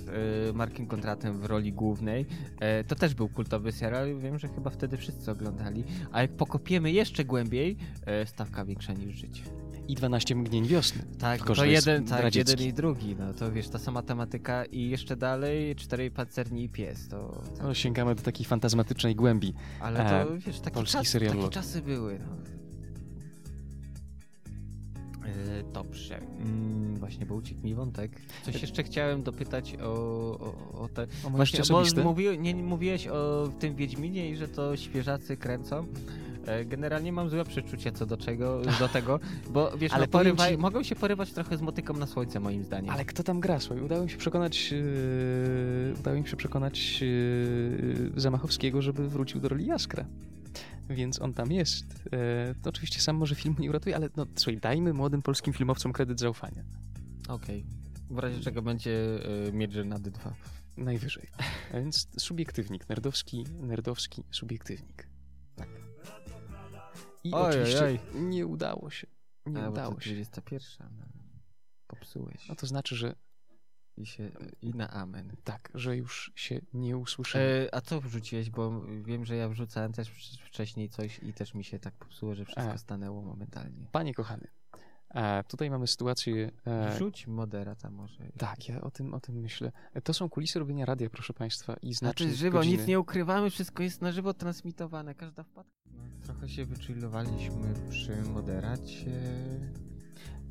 y, Markiem Kontratem w roli głównej. E, to też był kultowy serial, wiem, że chyba wtedy wszyscy oglądali. A jak pokopiemy jeszcze głębiej, e, stawka większa niż życie. I 12 mgnień wiosny. Tak, Tylko, to jeden, tak, radziecki. jeden i drugi, no to wiesz, ta sama tematyka i jeszcze dalej czterej pancerni i pies, to... Tak. No, sięgamy do takiej fantazmatycznej głębi. Ale to, e, wiesz, takie, czas, takie czasy były, no. E, Dobrze. Mm, właśnie, bo uciekł mi wątek. Coś jeszcze chciałem dopytać o, o, o te... O Właśnie, bo mówi, nie, mówiłeś o tym Wiedźminie i że to świeżacy kręcą. E, Generalnie mam złe przeczucie co do czego, do tego, bo wiesz, Ale no, porywa, ci- mogą się porywać trochę z motyką na słońce moim zdaniem. Ale kto tam gra? Słuchaj, udało mi się przekonać, yy, udało mi się przekonać yy, Zamachowskiego, żeby wrócił do roli Jaskra. Więc on tam jest. E, to oczywiście sam może filmu nie uratuje, ale no, słuchaj, dajmy młodym polskim filmowcom kredyt zaufania. Okej. W razie czego będzie y, mieć żenady 2. Najwyżej. A więc subiektywnik, nerdowski, nerdowski subiektywnik. Tak. I Oj, oczywiście oj, nie udało się. Nie A, bo udało to się. 21. No. Popsułeś. No to znaczy, że I, się, I na amen. tak, że już się nie usłyszymy. E, a co wrzuciłeś? Bo wiem, że ja wrzucałem też wcz- wcześniej coś i też mi się tak popsuło, że wszystko E. stanęło momentalnie. Panie kochany, e, tutaj mamy sytuację. E, Wrzuć moderata może. tak, ja o tym, o tym myślę. E, To są kulisy robienia radia, proszę Państwa, i Znaczy żywo, godziny. nic nie ukrywamy, wszystko jest na żywo transmitowane, każda wpadka. No, trochę się wyczulowaliśmy przy moderacie.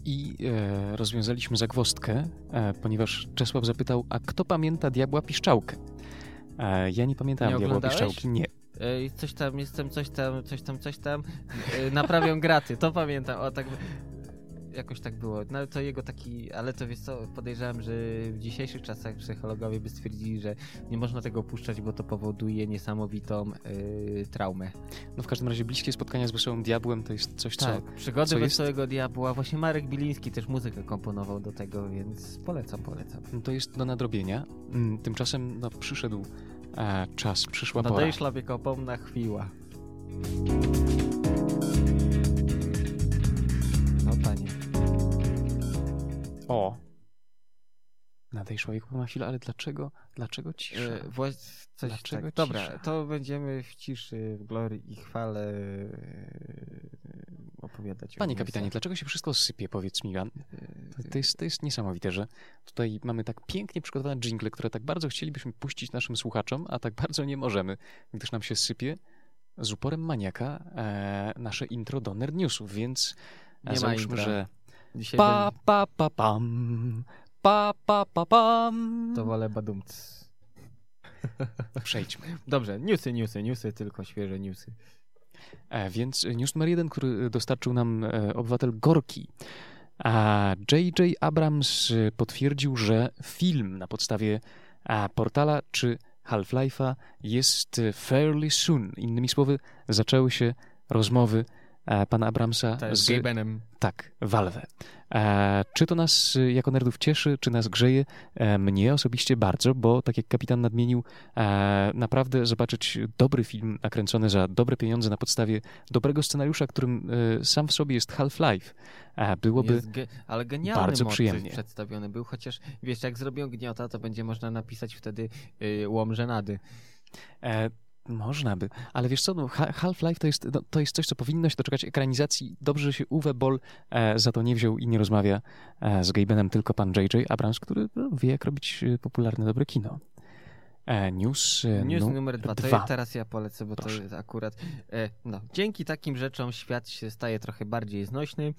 I e, rozwiązaliśmy zagwozdkę, e, ponieważ Czesław zapytał, a kto pamięta Diabła Piszczałkę? E, ja nie pamiętałem Nie Diabła oglądałeś? Piszczałki, nie. Ej, coś tam, jestem coś tam, coś tam, coś tam. E, naprawiam graty, to pamiętam. O, tak. Jakoś tak było. No to jego taki, ale to wiesz co, podejrzewam, że w dzisiejszych czasach psychologowie by stwierdzili, że nie można tego puszczać, bo to powoduje niesamowitą y, traumę. No w każdym razie bliskie spotkania z Wesołym Diabłem to jest coś, co... Tak, przygody co jest- Wesołego Diabła. Właśnie Marek Biliński też muzykę komponował do tego, więc polecam, polecam. To jest do nadrobienia. Mm, Tymczasem no, przyszedł e, czas, przyszła pora. Nadejszła wiekopomna chwila. O! Nadejszła jego chwila, ale dlaczego, dlaczego cisza? E, właś- coś Dlaczego tak. Dobra, cisza? to będziemy w ciszy, w glorii i chwale e, opowiadać. Panie kapitanie, dlaczego się wszystko sypie, powiedz mi, Jan? E, To, to, jest, to jest niesamowite, że tutaj mamy tak pięknie przygotowane jingle, które tak bardzo chcielibyśmy puścić naszym słuchaczom, a tak bardzo nie możemy, gdyż nam się sypie z uporem maniaka e, nasze intro do Nerd Newsów, więc Nie załóżmy, że Dzisiaj pa, pa, pa, pam, pa, pa, pa, pam. będzie- to wolę badumc. Przejdźmy. Dobrze, newsy, newsy, newsy, tylko świeże newsy. E, więc news numer jeden, który dostarczył nam e, obywatel Gorki. A J.J. Abrams potwierdził, że film na podstawie a, portala czy Half-Life'a jest fairly soon. Innymi słowy, zaczęły się rozmowy pana Abramsa Tak, z Gabenem. tak, Valve. E, czy to nas y, jako nerdów cieszy, czy nas grzeje? E, mnie osobiście bardzo, bo tak jak kapitan nadmienił, e, naprawdę zobaczyć dobry film nakręcony za dobre pieniądze na podstawie dobrego scenariusza, którym e, sam w sobie jest Half-Life, e, byłoby... Ge- ale genialny bardzo przyjemnie. przedstawiony był, chociaż wiesz, jak zrobią gniota, to będzie można napisać wtedy y, łom żenady. Można by, ale wiesz co, no, Ha- Half-Life to jest, no, to jest coś, co powinno się doczekać ekranizacji. Dobrze, że się Uwe Boll e, za to nie wziął i nie rozmawia e, z Gabenem, tylko pan J.J. Abrams, który no, wie, jak robić e, popularne, dobre kino. E, news e, News nu- numer dwa. Teraz ja polecę, bo Proszę. to jest akurat. E, no, dzięki takim rzeczom świat się staje trochę bardziej znośny.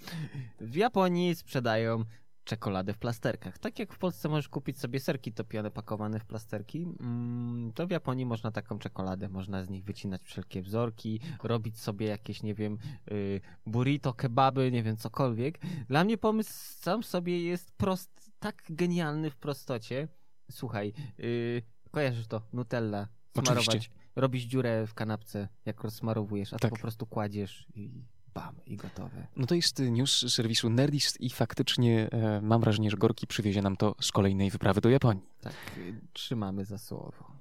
W Japonii sprzedają czekoladę w plasterkach. Tak jak w Polsce możesz kupić sobie serki topione pakowane w plasterki, mm, to w Japonii można taką czekoladę, można z nich wycinać wszelkie wzorki, robić sobie jakieś, nie wiem, y, burrito, kebaby, nie wiem, cokolwiek. Dla mnie pomysł sam sobie jest prost, tak genialny w prostocie. Słuchaj, y, kojarzysz to, Nutella, Oczywiście. smarować, robisz dziurę w kanapce, jak rozsmarowujesz, a Tak. to po prostu kładziesz i bam i gotowe. No to jest news z serwisu Nerdist i faktycznie e, mam wrażenie, że Gorki przywiezie nam to z kolejnej wyprawy do Japonii. Tak, y, trzymamy za słowo.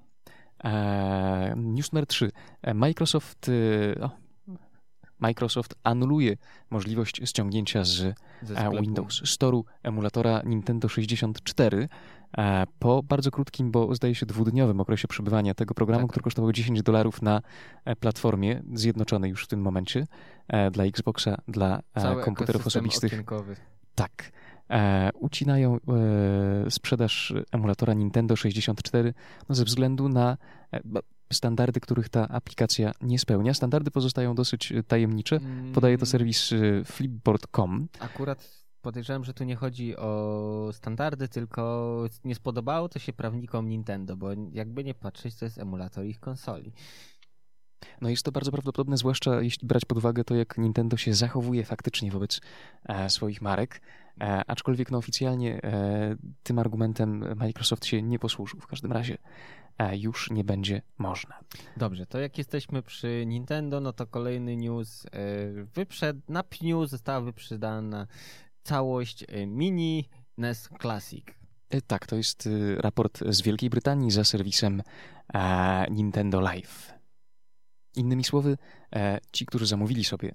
E, news numer 3. E, Microsoft, e, o, Microsoft anuluje możliwość ściągnięcia z e. Windows Store'u emulatora Nintendo 64 e, po bardzo krótkim, bo zdaje się dwudniowym okresie przebywania tego programu, Tak. który kosztował 10 dolarów na e, platformie zjednoczonej już w tym momencie e, dla Xboxa, dla e, Cały komputerów osobistych. Tak. E, ucinają e, sprzedaż emulatora Nintendo 64 no, ze względu na e, standardy, których ta aplikacja nie spełnia. Standardy pozostają dosyć e, tajemnicze. Podaje to Mm, serwis e, flipboard.com. Akurat podejrzewam, że tu nie chodzi o standardy, tylko nie spodobało to się prawnikom Nintendo, bo jakby nie patrzeć, to jest emulator ich konsoli. No jest to bardzo prawdopodobne, zwłaszcza jeśli brać pod uwagę to, jak Nintendo się zachowuje faktycznie wobec e, swoich marek. E, aczkolwiek no, oficjalnie e, tym argumentem Microsoft się nie posłużył. W każdym razie e, już nie będzie można. Dobrze, to jak jesteśmy przy Nintendo, no to kolejny news. e, Wyprzed, na pniu została wyprzedana całość e, mini NES Classic. E, Tak, to jest y, raport z Wielkiej Brytanii za serwisem e, Nintendo Live. Innymi słowy, e, ci, którzy zamówili sobie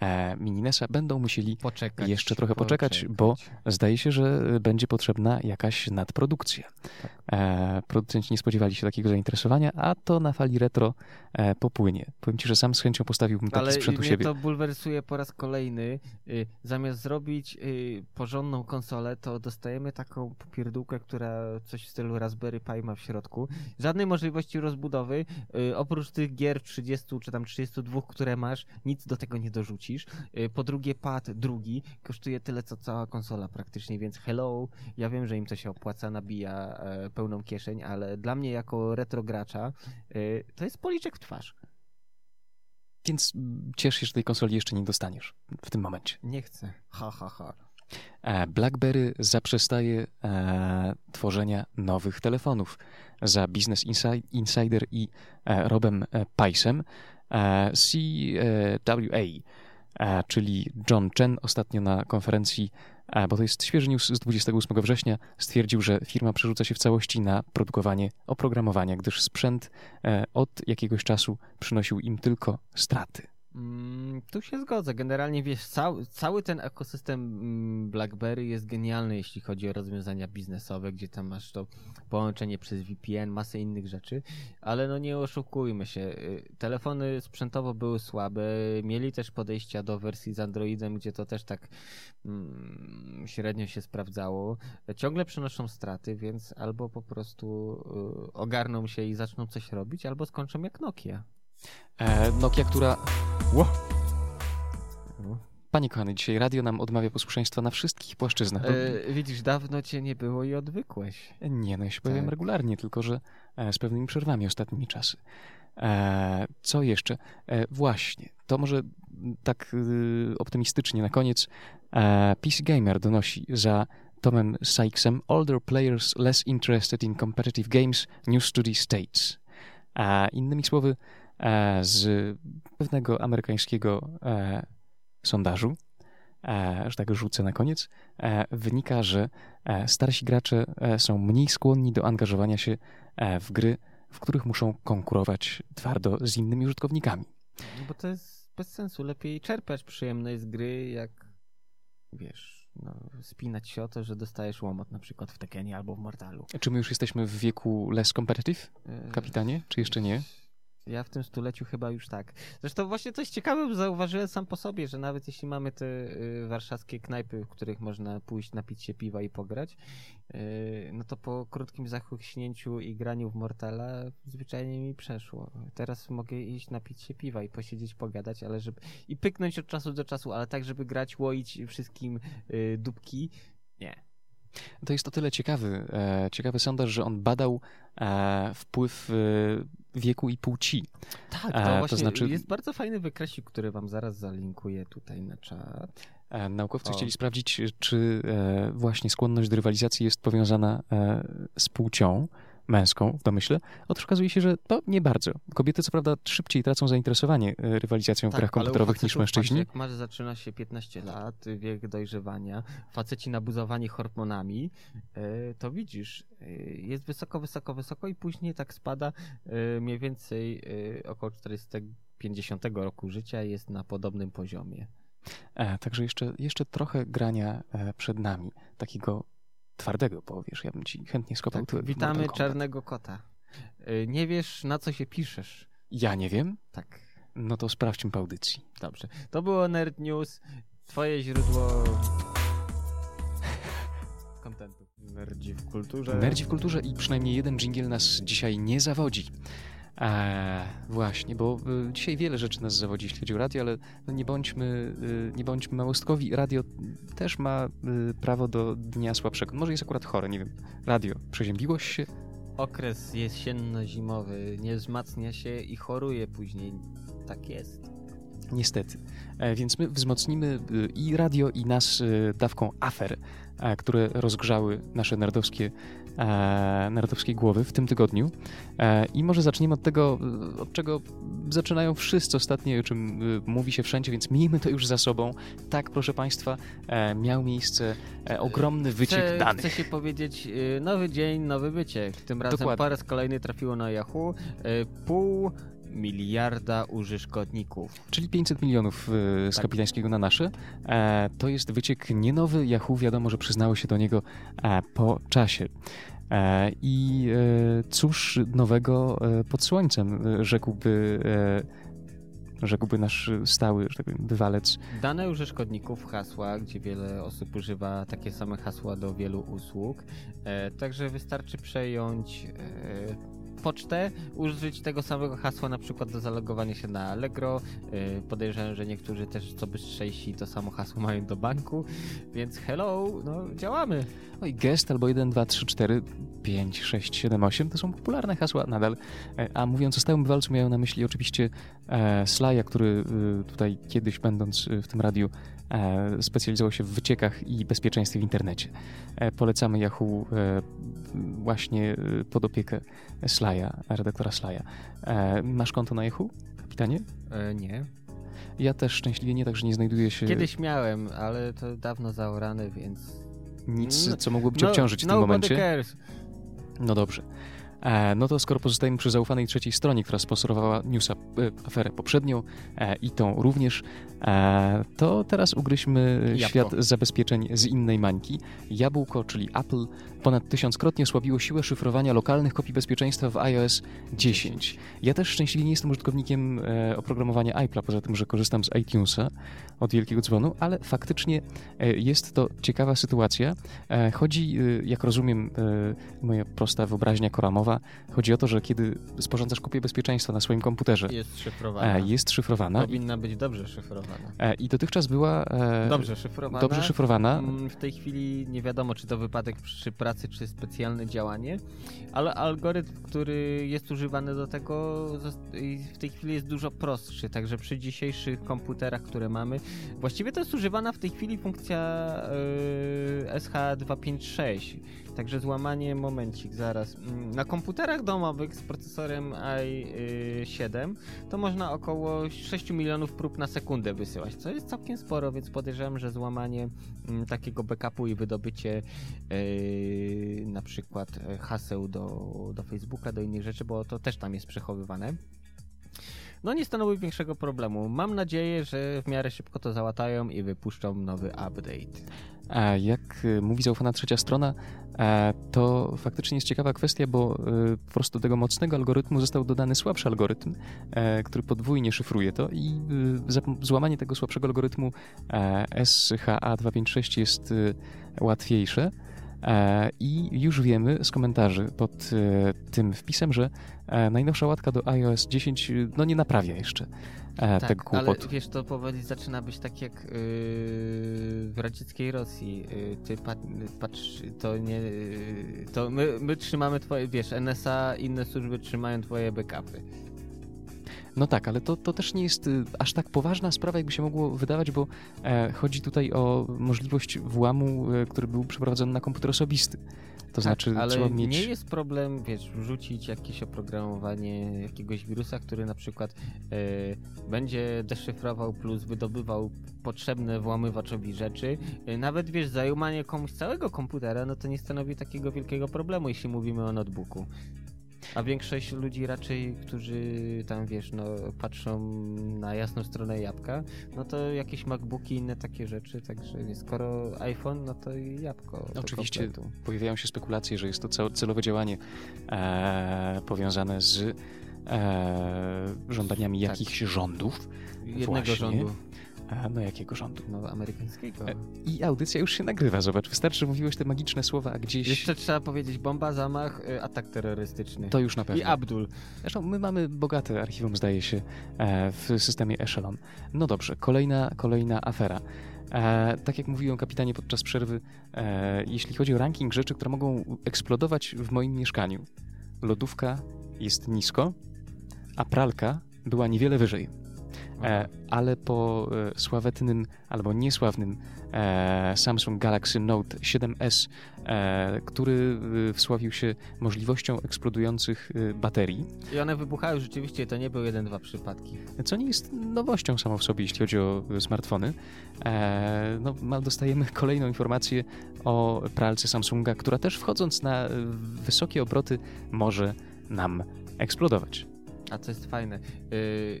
e, mini NES-a, będą musieli, Poczekać. Jeszcze trochę poczekać, bo- zdaje się, że będzie potrzebna jakaś nadprodukcja. Tak. E, producenci nie spodziewali się takiego zainteresowania, a to na fali retro e, popłynie. Powiem ci, że sam z chęcią postawiłbym taki Ale sprzęt u mnie siebie. to bulwersuje po raz kolejny. Y, Zamiast zrobić y, porządną konsolę, to dostajemy taką popierdółkę, która coś w stylu Raspberry Pi ma w środku. Żadnej możliwości rozbudowy. y, Oprócz tych gier 30 czy tam 32, które masz, nic do tego nie dorzucisz. Y, Po drugie, pad drugi kosztuje tyle, co cała konsola praktycznie, więc hello. Ja wiem, że im to się opłaca, nabija e, pełną kieszeń, ale dla mnie jako retro gracza y, to jest policzek w twarz. Więc mm, ciesz się, że tej konsoli jeszcze nie dostaniesz w tym momencie. Nie chcę. Ha, ha, ha. E, BlackBerry zaprzestaje e, tworzenia nowych telefonów. Za Business Insi- Insider i e, Robem e, Picem e, CWA, e, czyli John Chen ostatnio na konferencji, e, bo to jest świeży news z 28 września, stwierdził, że firma przerzuca się w całości na produkowanie oprogramowania, gdyż sprzęt e, od jakiegoś czasu przynosił im tylko straty. Tu się zgodzę. Generalnie wiesz, cały, cały ten ekosystem mm, BlackBerry jest genialny, jeśli chodzi o rozwiązania biznesowe, gdzie tam masz to połączenie przez VPN, masę innych rzeczy, ale no nie oszukujmy się. y, Telefony sprzętowo były słabe, mieli też podejścia do wersji z Androidem, gdzie to też tak mm, średnio się sprawdzało. Ciągle przynoszą straty, więc albo po prostu y, ogarną się i zaczną coś robić, albo skończą jak Nokia. E, Nokia, która... Panie kochany, dzisiaj radio nam odmawia posłuszeństwa na wszystkich płaszczyznach. E, widzisz, dawno cię nie było i odwykłeś. Nie, no ja się pojawiam Tak. regularnie, tylko że e, z pewnymi przerwami ostatnimi czasy. E, co jeszcze? E, właśnie, to może tak y, optymistycznie na koniec. E, PC Gamer donosi za Tomem Sykesem Older players less interested in competitive games, New Study States. E, innymi słowy, e, z pewnego amerykańskiego e, sondażu, e, że tak rzucę na koniec, e, wynika, że e, starsi gracze są mniej skłonni do angażowania się w gry, w których muszą konkurować twardo z innymi użytkownikami. No bo to jest bez sensu. Lepiej czerpać przyjemność z gry, jak wiesz, no, spinać się o to, że dostajesz łomot na przykład w Tekenie albo w Mortalu. Czy my już jesteśmy w wieku less competitive, E, kapitanie, czy jeszcze nie? Ja w tym stuleciu chyba już tak. Zresztą właśnie coś ciekawego zauważyłem sam po sobie, że nawet jeśli mamy te y, warszawskie knajpy, w których można pójść, napić się piwa i pograć, y, no to po krótkim zachłyśnięciu i graniu w Mortala zwyczajnie mi przeszło. Teraz mogę iść napić się piwa i posiedzieć, pogadać, ale żeby... i pyknąć od czasu do czasu, ale tak, żeby grać, łoić wszystkim y, dupki, nie. To jest o tyle ciekawy, e, ciekawy sondaż, że on badał e, wpływ wieku i płci. Tak, E, to to właśnie znaczy- jest bardzo fajny wykresik, który wam zaraz zalinkuję tutaj na czat. E, Naukowcy O. chcieli sprawdzić, czy e, właśnie skłonność do rywalizacji jest powiązana z płcią. Męską w domyśle, otóż okazuje się, że to nie bardzo. Kobiety co prawda szybciej tracą zainteresowanie e, rywalizacją w Tak, grach ale u komputerowych niż mężczyźni. Jak masz, zaczyna się 15 lat, wiek dojrzewania, faceci nabuzowani hormonami, e, to widzisz, e, jest wysoko, wysoko, wysoko i później tak spada mniej więcej około 40-50 roku życia jest na podobnym poziomie. Także jeszcze, jeszcze trochę grania przed nami, takiego twardego, bo wiesz, ja bym ci chętnie skopał Tak, witamy czarnego kota. E, Nie wiesz, na co się piszesz. Ja nie wiem, Tak, no to sprawdźmy po audycji. dobrze. To było Nerd News, twoje źródło kontentu. Nerdzi w kulturze. Nerdzi w kulturze i przynajmniej jeden dżingiel nas dzisiaj nie zawodzi. Eee, właśnie, bo y, dzisiaj wiele rzeczy nas zawodzi, jeśli chodzi o radio, ale no nie, bądźmy, y, nie bądźmy małostkowi. Radio też ma y, prawo do dnia słabszego. Może jest akurat chore, nie wiem. Radio, przeziębiłoś się? Okres jesienno-zimowy nie wzmacnia się i choruje później. Tak jest. Niestety. E, więc my wzmocnimy y, i radio, i nas y, dawką afer, e, które rozgrzały nasze nerdowskie, e, nerdowskie głowy w tym tygodniu. E, I może zaczniemy od tego, od czego zaczynają wszyscy ostatnio, o czym y, mówi się wszędzie, więc miejmy to już za sobą. Tak, proszę Państwa, e, miał miejsce e, ogromny wyciek chcę, danych. Chcę się powiedzieć, y, nowy dzień, nowy wyciek. Tym razem Dokładnie. po raz kolejny trafiło na Yahoo pół miliarda użytkowników. Czyli 500 milionów y, z Tak. kapitańskiego na nasze. E, to jest wyciek nie nowy. Yahoo wiadomo, że przyznało się do niego e, po czasie. E, I cóż nowego pod słońcem, rzekłby, rzekłby nasz stały, że tak powiem, bywalec. Dane użytkowników hasła, gdzie wiele osób używa takie same hasła do wielu usług. E, także wystarczy przejąć pocztę, użyć tego samego hasła na przykład do zalogowania się na Allegro. E, podejrzewam, że niektórzy też co bystrzejsi to samo hasło mają do banku, więc hello, no działamy. No i gest albo 1, 2, 3, 4, 5, 6, 7, 8 to są popularne hasła nadal. E, A mówiąc o stałym bywalcu, miałem na myśli oczywiście e, Slaja, który e, tutaj kiedyś będąc e, w tym radiu e, specjalizował się w wyciekach i bezpieczeństwie w internecie. E, polecamy Yahoo e, właśnie pod opiekę Slaja, redaktora Slaja. E, masz konto na Yahoo, kapitanie? E, nie. Ja też szczęśliwie nie, także nie znajduję się Kiedyś miałem, ale to dawno zaorane, więc... nic, No, co mogłoby cię obciążyć w tym nobody momencie. Cares. No dobrze. E, no to skoro pozostajemy przy zaufanej trzeciej stronie, która sponsorowała newsa, e, aferę poprzednią e, i tą również, to teraz ugryźmy Jabłko. świat zabezpieczeń z innej mańki. Jabłko, czyli Apple, ponad tysiąckrotnie osłabiło siłę szyfrowania lokalnych kopii bezpieczeństwa w iOS 10. Ja też szczęśliwie nie jestem użytkownikiem oprogramowania Apple'a, poza tym, że korzystam z iTunesa od wielkiego dzwonu, ale faktycznie jest to ciekawa sytuacja. Chodzi, jak rozumiem, moja prosta wyobraźnia koramowa, chodzi o to, że kiedy sporządzasz kopię bezpieczeństwa na swoim komputerze, Jest szyfrowana. e, jest szyfrowana Powinna być dobrze szyfrowana. e, i dotychczas była e, Dobrze szyfrowana. dobrze szyfrowana. Mm, W tej chwili nie wiadomo, czy to wypadek przy pracy, czy specjalne działanie, ale algorytm, który jest używany do tego, w tej chwili jest dużo prostszy. Także przy dzisiejszych komputerach, które mamy, właściwie to jest używana w tej chwili funkcja yy, SH256. Także złamanie, momencik, zaraz. Mm, Na komputerach domowych z procesorem i7 to można około 6 milionów prób na sekundę wysyłać, co jest całkiem sporo, więc podejrzewam, że złamanie mm, takiego backupu i wydobycie yy, na przykład e, haseł do, do Facebooka, do innych rzeczy, bo to też tam jest przechowywane. No nie stanowi większego problemu. Mam nadzieję, że w miarę szybko to załatają i wypuszczą nowy update. A jak e, mówi zaufana trzecia strona, e, to faktycznie jest ciekawa kwestia, bo e, po prostu do tego mocnego algorytmu został dodany słabszy algorytm, e, który podwójnie szyfruje to i e, za- złamanie tego słabszego algorytmu e, SHA-256 jest e, łatwiejsze. E, I już wiemy z komentarzy pod e, tym wpisem, że e, najnowsza łatka do iOS 10 e, no nie naprawia jeszcze e, tego ale wiesz, to powoli zaczyna być tak jak yy, w radzieckiej Rosji. Yy, ty pat, patrz, to nie. Yy, to my, my trzymamy twoje, wiesz, NSA, inne służby trzymają twoje backupy. No tak, ale to, to też nie jest y, aż tak poważna sprawa, jakby się mogło wydawać, bo e, chodzi tutaj o możliwość włamu, e, który był przeprowadzony na komputer osobisty. To Tak, znaczy ale trzeba mieć... nie jest problem, wiesz, wrzucić jakieś oprogramowanie jakiegoś wirusa, który na przykład e, będzie deszyfrował plus wydobywał potrzebne włamywaczowi rzeczy. E, nawet, wiesz, zajumanie komuś całego komputera, no to nie stanowi takiego wielkiego problemu, jeśli mówimy o notebooku. A większość ludzi raczej, którzy tam, wiesz, no, patrzą na jasną stronę jabłka, no to jakieś MacBooki i inne takie rzeczy, także nie, skoro iPhone, no to i jabłko. Oczywiście kompletu. pojawiają się spekulacje, że jest to cel- celowe działanie e, powiązane z e, żądaniami Tak. jakichś rządów. Jednego Właśnie. rządu, A, no jakiego rządu? no amerykańskiego. E, I audycja już się nagrywa, zobacz. Wystarczy, mówiłeś te magiczne słowa, a gdzieś... Jeszcze trzeba powiedzieć bomba, zamach, y, atak terrorystyczny. To już na pewno. I Abdul. Zresztą my mamy bogate archiwum, zdaje się, e, w systemie Echelon. No dobrze, kolejna, kolejna afera. E, tak jak mówiłem kapitanie podczas przerwy, e, jeśli chodzi o ranking rzeczy, które mogą eksplodować w moim mieszkaniu, lodówka jest nisko, a pralka była niewiele wyżej. E, ale po e, sławetnym albo niesławnym e, Samsung Galaxy Note 7S, e, który wsławił się możliwością eksplodujących baterii, I one wybuchały rzeczywiście, to nie były jeden, dwa przypadki. co nie jest nowością samą w sobie, jeśli chodzi o smartfony. No, dostajemy kolejną informację o pralce Samsunga, która też wchodząc na wysokie obroty może nam eksplodować. A co jest fajne,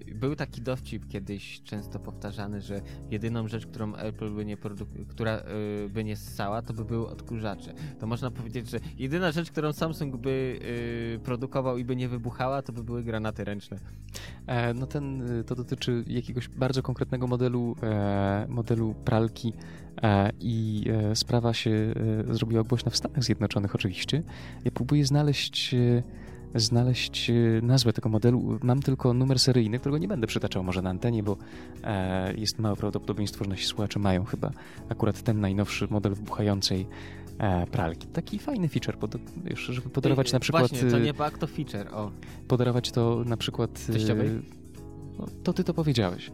yy, był taki dowcip kiedyś często powtarzany, że jedyną rzecz, którą Apple by nie produ- która yy, by nie ssała, to by były odkurzacze. To można powiedzieć, że jedyna rzecz, którą Samsung by yy, produkował i by nie wybuchała, to by były granaty ręczne. E, No ten, y, to dotyczy jakiegoś bardzo konkretnego modelu, e, modelu pralki e, i sprawa się zrobiła głośna w Stanach Zjednoczonych oczywiście. Ja próbuję znaleźć, znaleźć e, nazwę tego modelu. Mam tylko numer seryjny, którego nie będę przytaczał może na antenie, bo e, jest małe prawdopodobieństwo, że nasi słuchacze mają chyba akurat ten najnowszy model wybuchającej e, pralki. Taki fajny feature, pod, wiesz, żeby podarować Ej, na przykład... Właśnie, to y, nie bug, to feature, o. podarować to na przykład. e, Teściowej? no, to ty to powiedziałeś.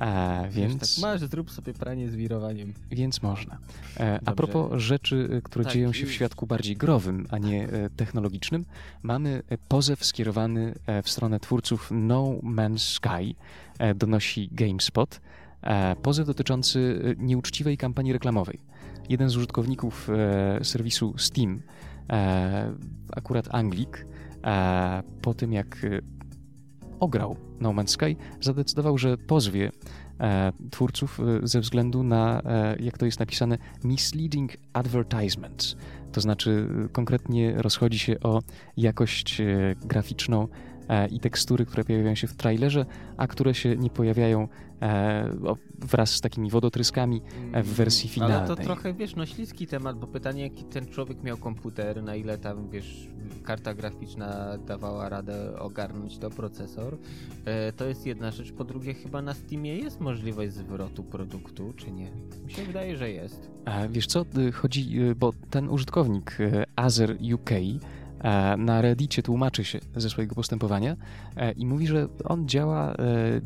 Wiesz, więc, Tak, masz, zrób sobie pranie z wirowaniem. więc można. E, a propos rzeczy, e, które Tak, dzieją się w świadku bardziej growym, a nie e, technologicznym, mamy e, pozew skierowany w stronę twórców No Man's Sky, e, donosi GameSpot. Pozew dotyczący nieuczciwej kampanii reklamowej. Jeden z użytkowników serwisu Steam, akurat Anglik, po tym jak ograł No Man's Sky, zadecydował, że pozwie e, twórców e, ze względu na, e, jak to jest napisane, misleading advertisements. To znaczy e, konkretnie rozchodzi się o jakość e, graficzną i tekstury, które pojawiają się w trailerze, a które się nie pojawiają e, wraz z takimi wodotryskami e, w wersji finalnej. Ale to trochę, wiesz, no śliski temat, bo pytanie, jaki ten człowiek miał komputer, na ile tam, wiesz, karta graficzna dawała radę ogarnąć to, procesor, e, to jest jedna rzecz. Po drugie, chyba na Steamie jest możliwość zwrotu produktu, czy nie? Mi się wydaje, że jest. E, Wiesz co, y, chodzi, y, bo ten użytkownik y, Azer UK e, na Reddicie tłumaczy się ze swojego postępowania. e, i mówi, że on działa e,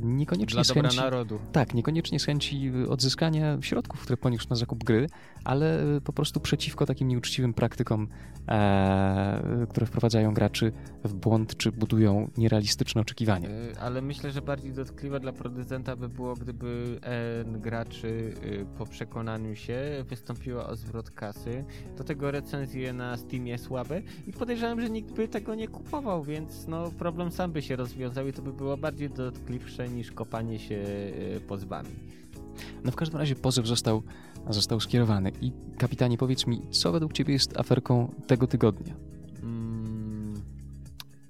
niekoniecznie Dla z chęci... narodu. Tak, niekoniecznie z chęci y, odzyskania środków, które poniósł na zakup gry, ale y, po prostu przeciwko takim nieuczciwym praktykom, e, które wprowadzają graczy w błąd, czy budują nierealistyczne oczekiwania. E, Ale myślę, że bardziej dotkliwe dla producenta by było, gdyby graczy e, po przekonaniu się wystąpiło o zwrot kasy. Do tego recenzje na Steamie słabe i podejrzewam, że nikt by tego nie kupował, więc no problem sam by się rozwiązał i to by było bardziej dotkliwsze niż kopanie się e, pozwami. No w każdym razie pozew został, został skierowany. I kapitanie, powiedz mi, co według ciebie jest aferką tego tygodnia? Mm,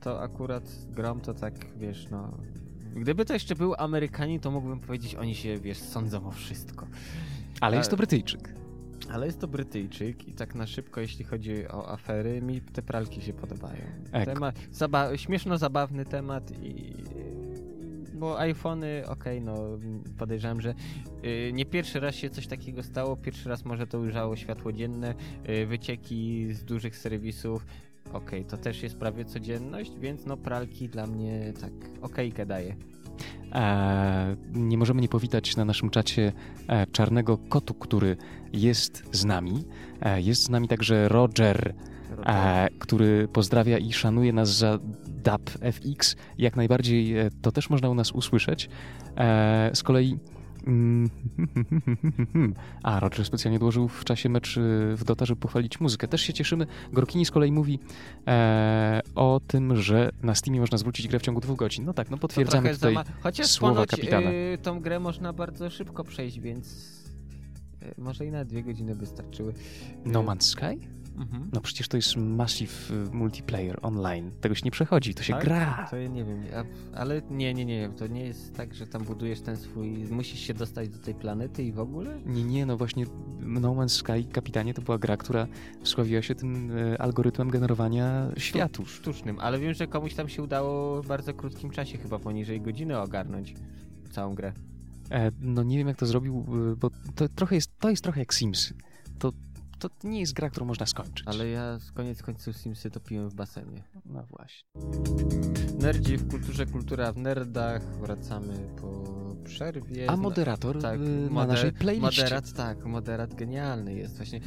to akurat z grom to tak, wiesz, no... Gdyby to jeszcze był Amerykanin, to mógłbym powiedzieć, oni się, wiesz, sądzą o wszystko. Ale jest to Tak. Brytyjczyk. Ale jest to Brytyjczyk i tak na szybko, jeśli chodzi o afery, mi te pralki się podobają. Ek. Temat, zaba śmieszno zabawny temat i bo iPhony, okej, no podejrzewam, że y, nie pierwszy raz się coś takiego stało, pierwszy raz może to ujrzało światło dzienne, y, wycieki z dużych serwisów. okej, to też jest prawie codzienność, więc no pralki dla mnie tak okejkę daje. E, nie możemy nie powitać na naszym czacie e, czarnego kotu, który jest z nami. E, jest z nami także Roger, e, który pozdrawia i szanuje nas za DAP FX. Jak najbardziej to też można u nas usłyszeć. Z kolei. Mm, A, Roger specjalnie dołożył w czasie mecz y, w Dota, żeby pochwalić muzykę. Też się cieszymy. Gorkini z kolei mówi e, o tym, że na Steamie można zwrócić grę w ciągu dwóch godzin. No tak, no potwierdzamy tutaj. za ma- Chociaż słowa ponoć kapitana. y, tą grę można bardzo szybko przejść, więc y, może i na dwie godziny wystarczyły. No Y, Man's Sky? Mhm. No przecież to jest Massive y, Multiplayer online. Tego się nie przechodzi, to się Tak? gra. To ja nie wiem, a, ale nie, nie, nie, to nie jest tak, że tam budujesz ten swój, musisz się dostać do tej planety i w ogóle? Nie, nie, no właśnie No Man's Sky, kapitanie, to była gra, która wsławiła się tym e, algorytmem generowania światów. Sztucznym, ale wiem, że komuś tam się udało w bardzo krótkim czasie, chyba poniżej godziny ogarnąć całą grę. E, no nie wiem jak to zrobił, y, bo to trochę jest, to jest trochę jak Sims. To, to nie jest gra, którą można skończyć. Ale ja z koniec końców Simsy topiłem w basenie. No właśnie. Nerdzi w kulturze, kultura w nerdach. Wracamy po przerwie. A moderator tak, y, na moder- naszej playliście. Moderat, tak, moderat genialny jest właśnie.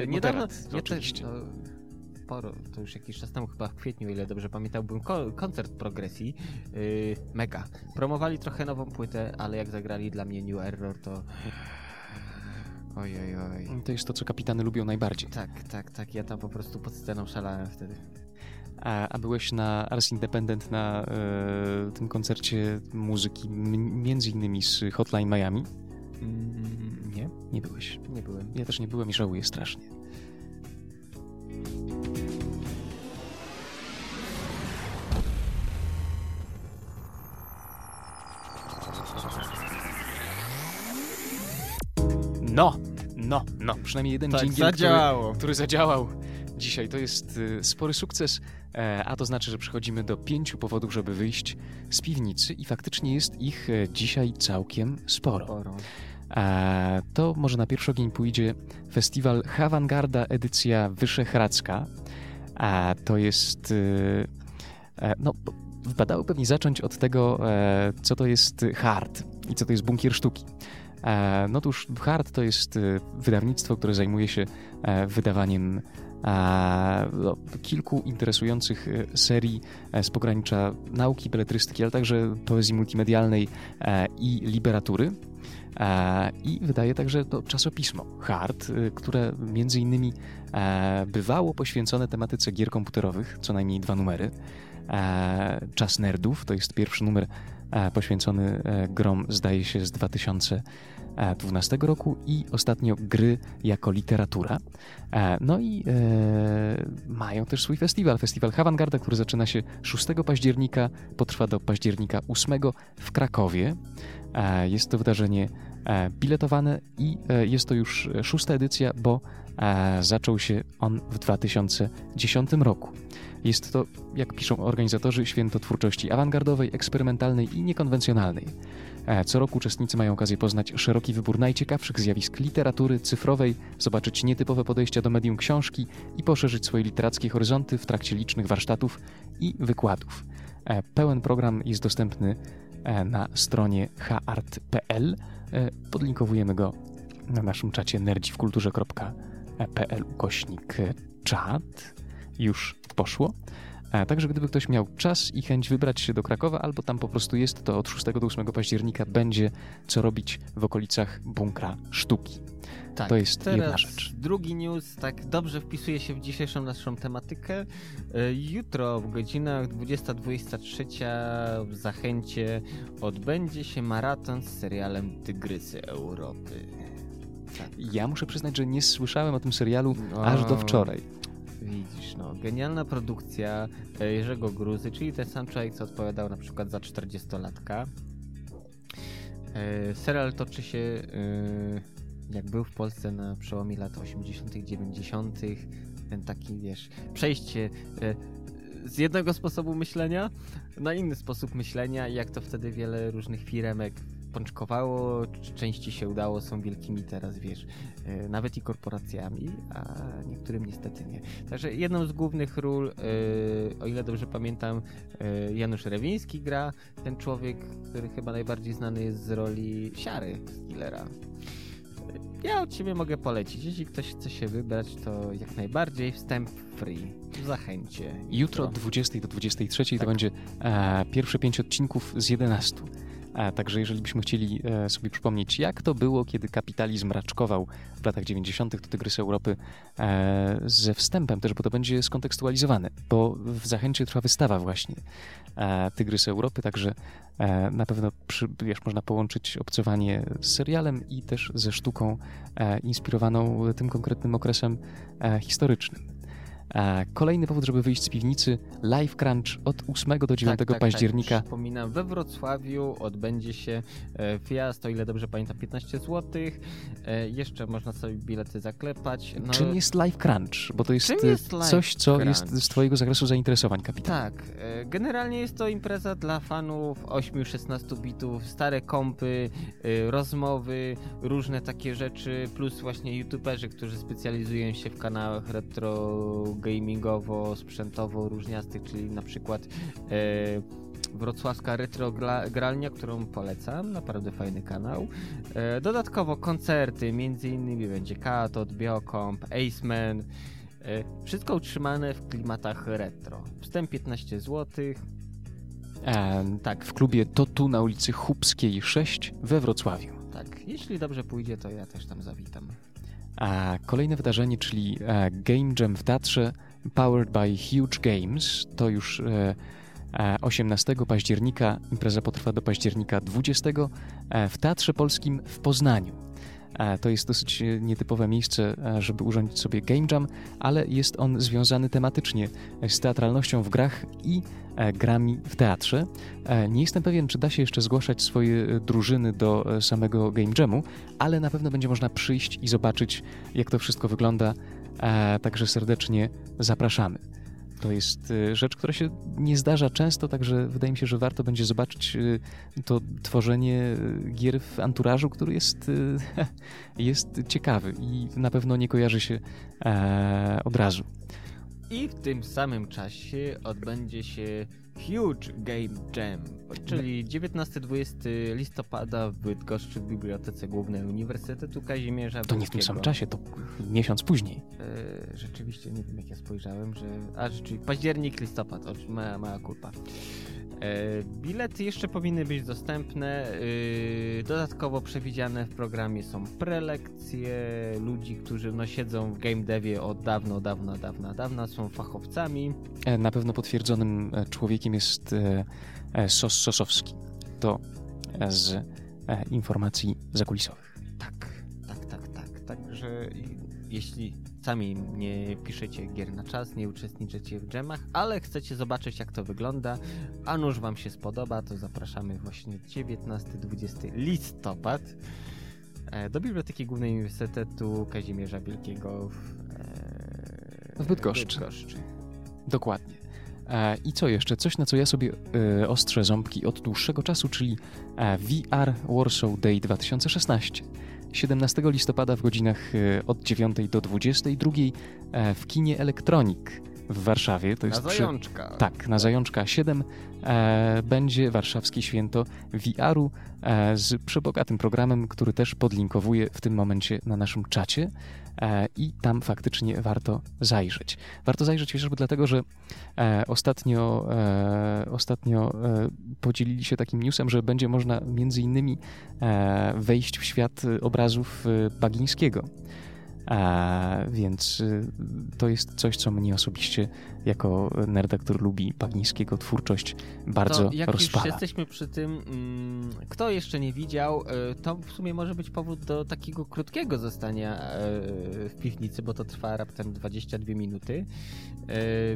Yy, niedawno, nie te- oczywiście. no, sporo, to już jakiś czas temu, chyba w kwietniu, o ile dobrze pamiętam, był ko- koncert progresji. Yy, mega. Promowali trochę nową płytę, ale jak zagrali dla mnie New Error, to. Oj, oj. To jest to, co kapitany lubią najbardziej. Tak, tak, tak. Ja tam po prostu pod sceną szalałem wtedy. A, a byłeś na Ars Independent na e, tym koncercie muzyki, między innymi z Hotline Miami? Mm, nie, Nie byłeś. nie byłem. Ja też nie byłem i żałuję strasznie. No, no, no. Przynajmniej jeden Tak, dżingiel, zadziałało. Który, który zadziałał dzisiaj. To jest y, spory sukces, e, a to znaczy, że przechodzimy do pięciu powodów, żeby wyjść z piwnicy i faktycznie jest ich e, dzisiaj całkiem sporo. Sporo. E, to może na pierwszy ogień pójdzie festiwal Hawangarda edycja Wyszehradzka. A to jest. y, e, no, wypadało pewnie zacząć od tego, e, co to jest hard i co to jest bunkier sztuki. E, no otóż hard to jest y, wydawnictwo, które zajmuje się e, wydawaniem e, no, kilku interesujących y, serii z pogranicza nauki, beletrystyki, ale także poezji multimedialnej i literatury. I wydaje także to czasopismo Hard, y, które między innymi bywało poświęcone tematyce gier komputerowych, co najmniej dwa numery. Czas Nerdów to jest pierwszy numer poświęcony grom, zdaje się, z 2012 roku i ostatnio gry jako literatura. E, No i e, mają też swój festiwal, festiwal Hawangarda, który zaczyna się 6 października, potrwa do października 8 w Krakowie. E, Jest to wydarzenie e, biletowane i e, jest to już szósta edycja, bo e, zaczął się on w 2010 roku. Jest to, jak piszą organizatorzy, święto twórczości awangardowej, eksperymentalnej i niekonwencjonalnej. E, Co roku uczestnicy mają okazję poznać szeroki wybór najciekawszych zjawisk literatury cyfrowej, zobaczyć nietypowe podejścia do medium książki i poszerzyć swoje literackie horyzonty w trakcie licznych warsztatów i wykładów. E, Pełen program jest dostępny e, na stronie haart.pl. E, Podlinkowujemy go na naszym czacie nerdziwkulturze.pl ukośnik czat. Już poszło. E, Także gdyby ktoś miał czas i chęć wybrać się do Krakowa, albo tam po prostu jest, to od 6 do 8 października będzie co robić w okolicach bunkra sztuki. Tak, To jest teraz jedna rzecz. Drugi news tak dobrze wpisuje się w dzisiejszą naszą tematykę. E, Jutro w godzinach 20-23 w Zachęcie odbędzie się maraton z serialem Tygrysy Europy. Tak. Ja muszę przyznać, że nie słyszałem o tym serialu O. aż do wczoraj. Widzisz, no, genialna produkcja e, Jerzego Gruzy, czyli ten sam człowiek, co odpowiadał na przykład za 40-latka. E, serial toczy się, e, jak był w Polsce na przełomie lat 80., 90., ten taki, wiesz, przejście z jednego sposobu myślenia na inny sposób myślenia, i jak to wtedy wiele różnych firemek pączkowało, części się udało, są wielkimi teraz, wiesz, e, nawet i korporacjami, a niektórym niestety nie. Także jedną z głównych ról, e, o ile dobrze pamiętam, e, Janusz Rewiński gra, ten człowiek, który chyba najbardziej znany jest z roli Siary z Killera. Ja od siebie mogę polecić. Jeśli ktoś chce się wybrać, to jak najbardziej wstęp free. Zachęcie. Jutro od 20 do 23 tak. to będzie e, pierwsze pięć odcinków z 11. Także jeżeli byśmy chcieli e, sobie przypomnieć, jak to było, kiedy kapitalizm raczkował w latach 90., to Tygrys Europy e, ze wstępem też, bo to będzie skontekstualizowane, bo w Zachęcie trwa wystawa właśnie e, Tygrys Europy, także na pewno przy, wiesz, można połączyć obcowanie z serialem i też ze sztuką inspirowaną tym konkretnym okresem historycznym. Kolejny powód, żeby wyjść z piwnicy, Live Crunch od 8 do 9 tak, tak, października. Tak, przypominam, we Wrocławiu odbędzie się e, wjazd, o ile dobrze pamiętam, 15 zł. E, jeszcze można sobie bilety zaklepać. No, czym jest Live Crunch? Bo to jest, jest coś, co Crunch? jest z twojego zakresu zainteresowań, kapitan. Tak, e, generalnie jest to impreza dla fanów 8-16 bitów, stare kompy, rozmowy, różne takie rzeczy, plus właśnie youtuberzy, którzy specjalizują się w kanałach retro gamingowo, sprzętowo różniastych, czyli na przykład e, wrocławska retro gralnia, którą polecam, naprawdę fajny kanał. E, dodatkowo koncerty, między innymi będzie Katot, Biocomp, Aceman, e, wszystko utrzymane w klimatach retro. Wstęp 15 zł. E, tak, w klubie To Tu na ulicy Chubskiej 6 we Wrocławiu. Tak, jeśli dobrze pójdzie, to ja też tam zawitam. A kolejne wydarzenie, czyli e, Game Jam w Teatrze Powered by Huge Games, to już 18 e, października, impreza potrwa do października 20 e, w Teatrze Polskim w Poznaniu. To jest dosyć nietypowe miejsce, żeby urządzić sobie game jam, ale jest on związany tematycznie z teatralnością w grach i E, grami w teatrze. E, nie jestem pewien, czy da się jeszcze zgłaszać swoje e, drużyny do samego Game Jamu, ale na pewno będzie można przyjść i zobaczyć, jak to wszystko wygląda. Także serdecznie zapraszamy. To jest rzecz, która się nie zdarza często, także wydaje mi się, że warto będzie zobaczyć to tworzenie gier w anturażu, który jest, jest ciekawy i na pewno nie kojarzy się od razu. I w tym samym czasie odbędzie się Huge Game Jam, czyli 19-20 listopada w Bydgoszczy w Bibliotece Głównej Uniwersytetu Kazimierza To nie w tym samym czasie, to miesiąc później. E, rzeczywiście, nie wiem jak ja spojrzałem, że... A, rzeczywiście, październik, listopad, mała, mała kulpa. E, bilety jeszcze powinny być dostępne. E, dodatkowo przewidziane w programie są prelekcje ludzi, którzy no, siedzą w game devie od dawno, dawna, dawna, dawna, są fachowcami. E, na pewno potwierdzonym człowiekiem jest Sos Sosowski. To z informacji zakulisowych. Tak, tak, tak, tak. Także jeśli sami nie piszecie gier na czas, nie uczestniczycie w dżemach, ale chcecie zobaczyć jak to wygląda, a nuż wam się spodoba, to zapraszamy właśnie 19-20 listopad e, do Biblioteki Głównej Uniwersytetu Kazimierza Wielkiego w, e, w Bydgoszczy. Bydgoszczy. Dokładnie. E, I co jeszcze? Coś, na co ja sobie ostrzę ząbki od dłuższego czasu, czyli VR Warsaw Day 2016. 17 listopada w godzinach e, od 9 do 22 e, w kinie Elektronik w Warszawie. To jest na Zajączka. Przy... Tak, na Zajączka 7 e, będzie warszawskie święto VR-u e, z przebogatym programem, który też podlinkowuję w tym momencie na naszym czacie. E, i tam faktycznie warto zajrzeć. Warto zajrzeć chociażby dlatego, że e, ostatnio, e, ostatnio podzielili się takim newsem, że będzie można między innymi wejść w świat obrazów Bagińskiego. A, więc y, to jest coś, co mnie osobiście, jako nerda, który lubi Paglińskiego twórczość, bardzo to jak rozpala. Już jesteśmy przy tym, mm, kto jeszcze nie widział, y, to w sumie może być powód do takiego krótkiego zostania y, w piwnicy, bo to trwa raptem 22 minuty.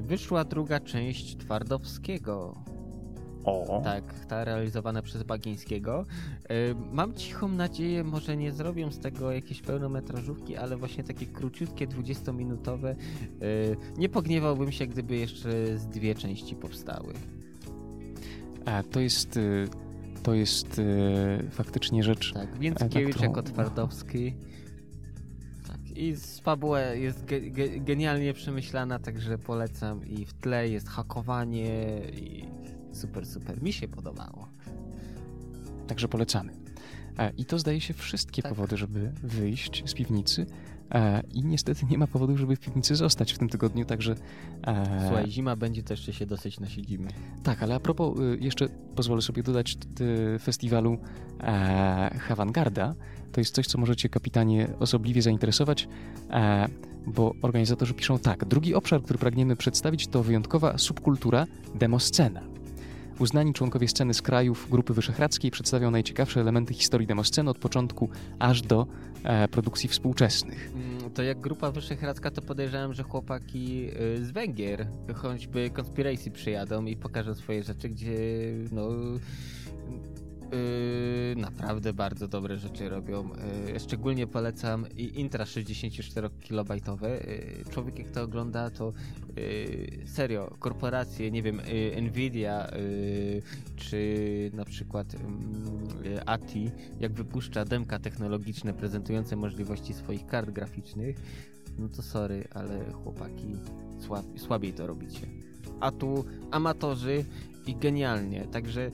Wyszła druga część Twardowskiego o. Tak, ta realizowana przez Bagińskiego. E, mam cichą nadzieję, może nie zrobią z tego jakieś pełnometrażówki, ale właśnie takie króciutkie, 20-minutowe. E, nie pogniewałbym się, gdyby jeszcze z dwie części powstały. A to jest y, to jest faktycznie rzecz. Tak, Więckiewicz którą- jako Twardowski. Tak, i z fabuła jest ge, ge, genialnie przemyślana, także polecam. I w tle jest hakowanie i super, super. Mi się podobało. Także polecamy. E, I to zdaje się wszystkie Tak. powody, żeby wyjść z piwnicy. E, I niestety nie ma powodu, żeby w piwnicy zostać w tym tygodniu, także. e, Słuchaj, zima będzie, to jeszcze się dosyć nasiedzimy. Tak, ale a propos, y, jeszcze pozwolę sobie dodać t- festiwalu Havangarda. To jest coś, co możecie kapitanie osobliwie zainteresować, bo organizatorzy piszą tak. Drugi obszar, który pragniemy przedstawić, to wyjątkowa subkultura demoscena. Uznani członkowie sceny z krajów Grupy Wyszehradzkiej przedstawią najciekawsze elementy historii demosceny od początku aż do e, produkcji współczesnych. Mm, To jak grupa wyszehradzka, to podejrzewam, że chłopaki y, z Węgier, choćby Conspiracy przyjadą i pokażą swoje rzeczy, gdzie no y, naprawdę bardzo dobre rzeczy robią. Y, Szczególnie polecam intra 64-kilobajtowe. Y, Człowiek jak to ogląda, to y, serio, korporacje, nie wiem, y, Nvidia czy na przykład mm, ATI, jak wypuszcza demka technologiczne prezentujące możliwości swoich kart graficznych, no to sorry, ale chłopaki słab, słabiej to robicie. A tu amatorzy i genialnie, także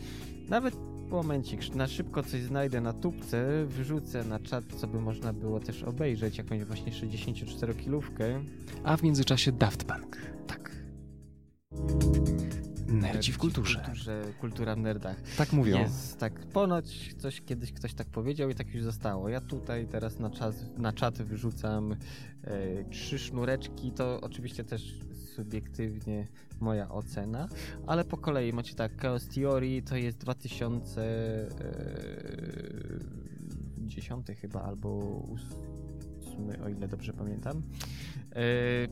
nawet momencik, na szybko coś znajdę na tubce, wrzucę na czat, co by można było też obejrzeć, jakąś właśnie 64-kilówkę. A w międzyczasie Daft Punk. Tak. Nerdzi w kulturze. kulturze kultura w nerdach. Tak mówią. Jest, tak. Ponoć coś kiedyś ktoś tak powiedział i tak już zostało. Ja tutaj teraz na, czas, na czat wyrzucam e, trzy sznureczki. To oczywiście też subiektywnie moja ocena, ale po kolei macie tak. Chaos Theory to jest 2010 chyba albo 8, o ile dobrze pamiętam. E,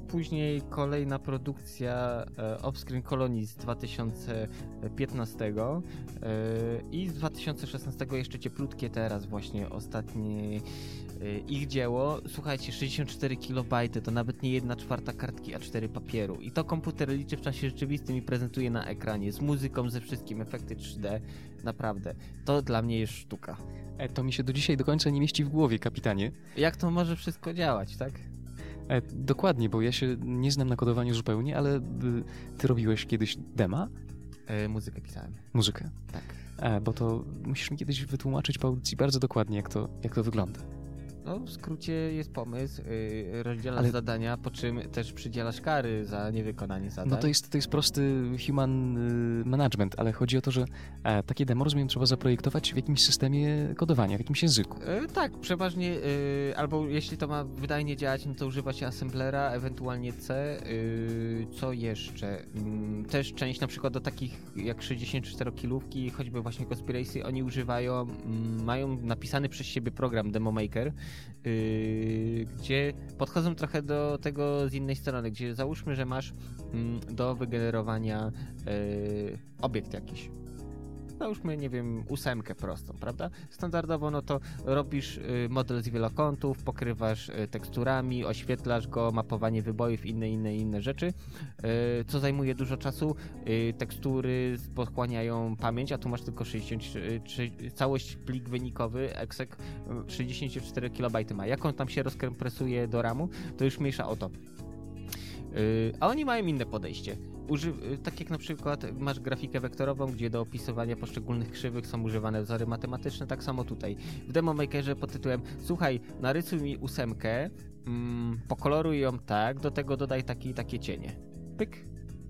Później kolejna produkcja e, Offscreen Colony z 2015 e, i z 2016 jeszcze cieplutkie teraz właśnie ostatnie e, ich dzieło. Słuchajcie, 64 KB to nawet nie jedna czwarta kartki A4 papieru i to komputer liczy w czasie rzeczywistym i prezentuje na ekranie z muzyką, ze wszystkim, efekty 3D. Naprawdę, to dla mnie jest sztuka. E, To mi się do dzisiaj do końca nie mieści w głowie, kapitanie. Jak to może wszystko działać, tak? E, dokładnie, bo ja się nie znam na kodowaniu zupełnie, ale y, ty robiłeś kiedyś dema, E, muzykę pisałem. muzykę. Tak. E, bo to musisz mi kiedyś wytłumaczyć po audycji bardzo dokładnie, jak to, jak to wygląda. No, w skrócie jest pomysł, yy, rozdzielasz Ale- zadania, po czym też przydzielasz kary za niewykonanie zadań. No to jest, to jest prosty human y, management, ale chodzi o to, że e, takie demo, rozumiem, trzeba zaprojektować w jakimś systemie kodowania, w jakimś języku. E, tak, przeważnie, yy, albo jeśli to ma wydajnie działać, no to używa się assemblera, ewentualnie C. Yy, co jeszcze? Mm, też część na przykład do takich jak 64-kilówki, choćby właśnie Conspiracy, oni używają, mm, mają napisany przez siebie program Demo Maker, yy, gdzie podchodzą trochę do tego z innej strony, gdzie załóżmy, że masz mm, do wygenerowania yy, obiekt jakiś załóżmy, nie wiem, ósemkę prostą, prawda? Standardowo, no to robisz y, model z wielokątów, pokrywasz y, teksturami, oświetlasz go, mapowanie wybojów, inne, inne, inne rzeczy, y, co zajmuje dużo czasu. Tekstury pochłaniają pamięć, a tu masz tylko 63, całość plik wynikowy, exec y, 64 KB ma. Jak on tam się rozkompresuje do RAMu, to już mniejsza o to. Y, A oni mają inne podejście. Uży... y, Tak jak na przykład masz grafikę wektorową, gdzie do opisywania poszczególnych krzywych są używane wzory matematyczne, tak samo tutaj. W Demo Makerze pod tytułem Słuchaj, narysuj mi ósemkę, mm, pokoloruj ją tak, do tego dodaj takie i takie cienie. Pyk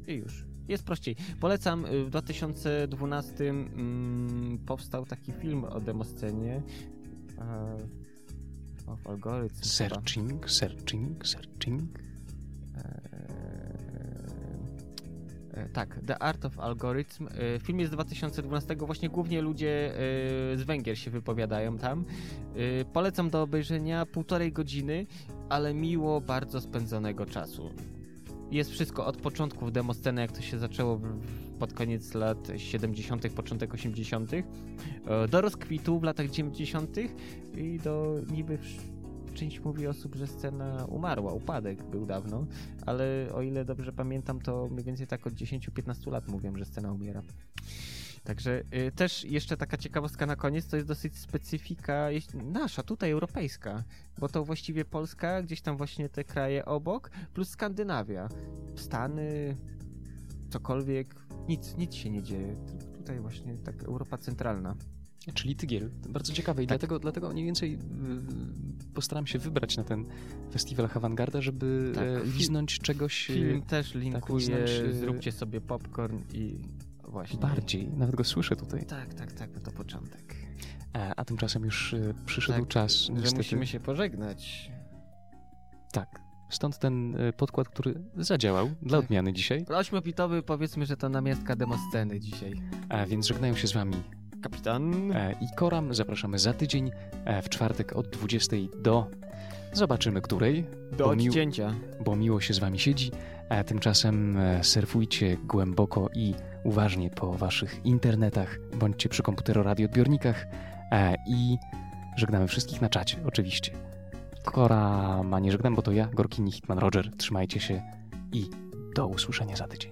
i już. Jest prościej. Polecam, y, w 2012 mm, powstał taki film o demoscenie. e, Of Algorithm. chyba. Searching, searching, Tak, The Art of Algorithm. E, Film jest z 2012, właśnie głównie ludzie e, z Węgier się wypowiadają tam. E, Polecam do obejrzenia półtorej godziny, ale miło bardzo spędzonego czasu. Jest wszystko od początku w demosceny, jak to się zaczęło pod koniec lat 70., początek 80., e, do rozkwitu w latach 90. i do niby część mówi osób, że scena umarła, upadek był dawno, ale o ile dobrze pamiętam, to mniej więcej tak od 10-15 lat mówią, że scena umiera. Także y, też jeszcze taka ciekawostka na koniec, to jest dosyć specyfika nasza, tutaj europejska, bo to właściwie Polska, gdzieś tam właśnie te kraje obok, plus Skandynawia. Stany, cokolwiek, nic, nic się nie dzieje. Tutaj właśnie tak Europa centralna. Czyli Tygiel. Bardzo ciekawe i Tak. dlatego, dlatego mniej więcej y, postaram się wybrać na ten festiwal Havangarda, żeby Tak, e, liznąć czegoś e, Film też linkuje, liznąć, y, zróbcie sobie popcorn i właśnie. bardziej. Nawet go słyszę tutaj. Tak, tak, tak, bo to początek. A, a tymczasem już e, przyszedł Tak, czas. Że niestety. musimy się pożegnać. Tak. Stąd ten e, podkład, który zadziałał dla Tak. odmiany dzisiaj. Ośmiopitowy powiedzmy, że to namiastka demosceny dzisiaj. A więc żegnają się z wami Kapitan. e, i Koram. Zapraszamy za tydzień e, w czwartek od 20 do zobaczymy której, Do bo, odcięcia. bo miło się z wami siedzi. A tymczasem e, surfujcie głęboko i uważnie po waszych internetach, bądźcie przy komputeroradioodbiornikach i żegnamy wszystkich na czacie, oczywiście. Kora ma nie żegnam, bo to ja, Gorkini Hitman Roger. Trzymajcie się i do usłyszenia za tydzień.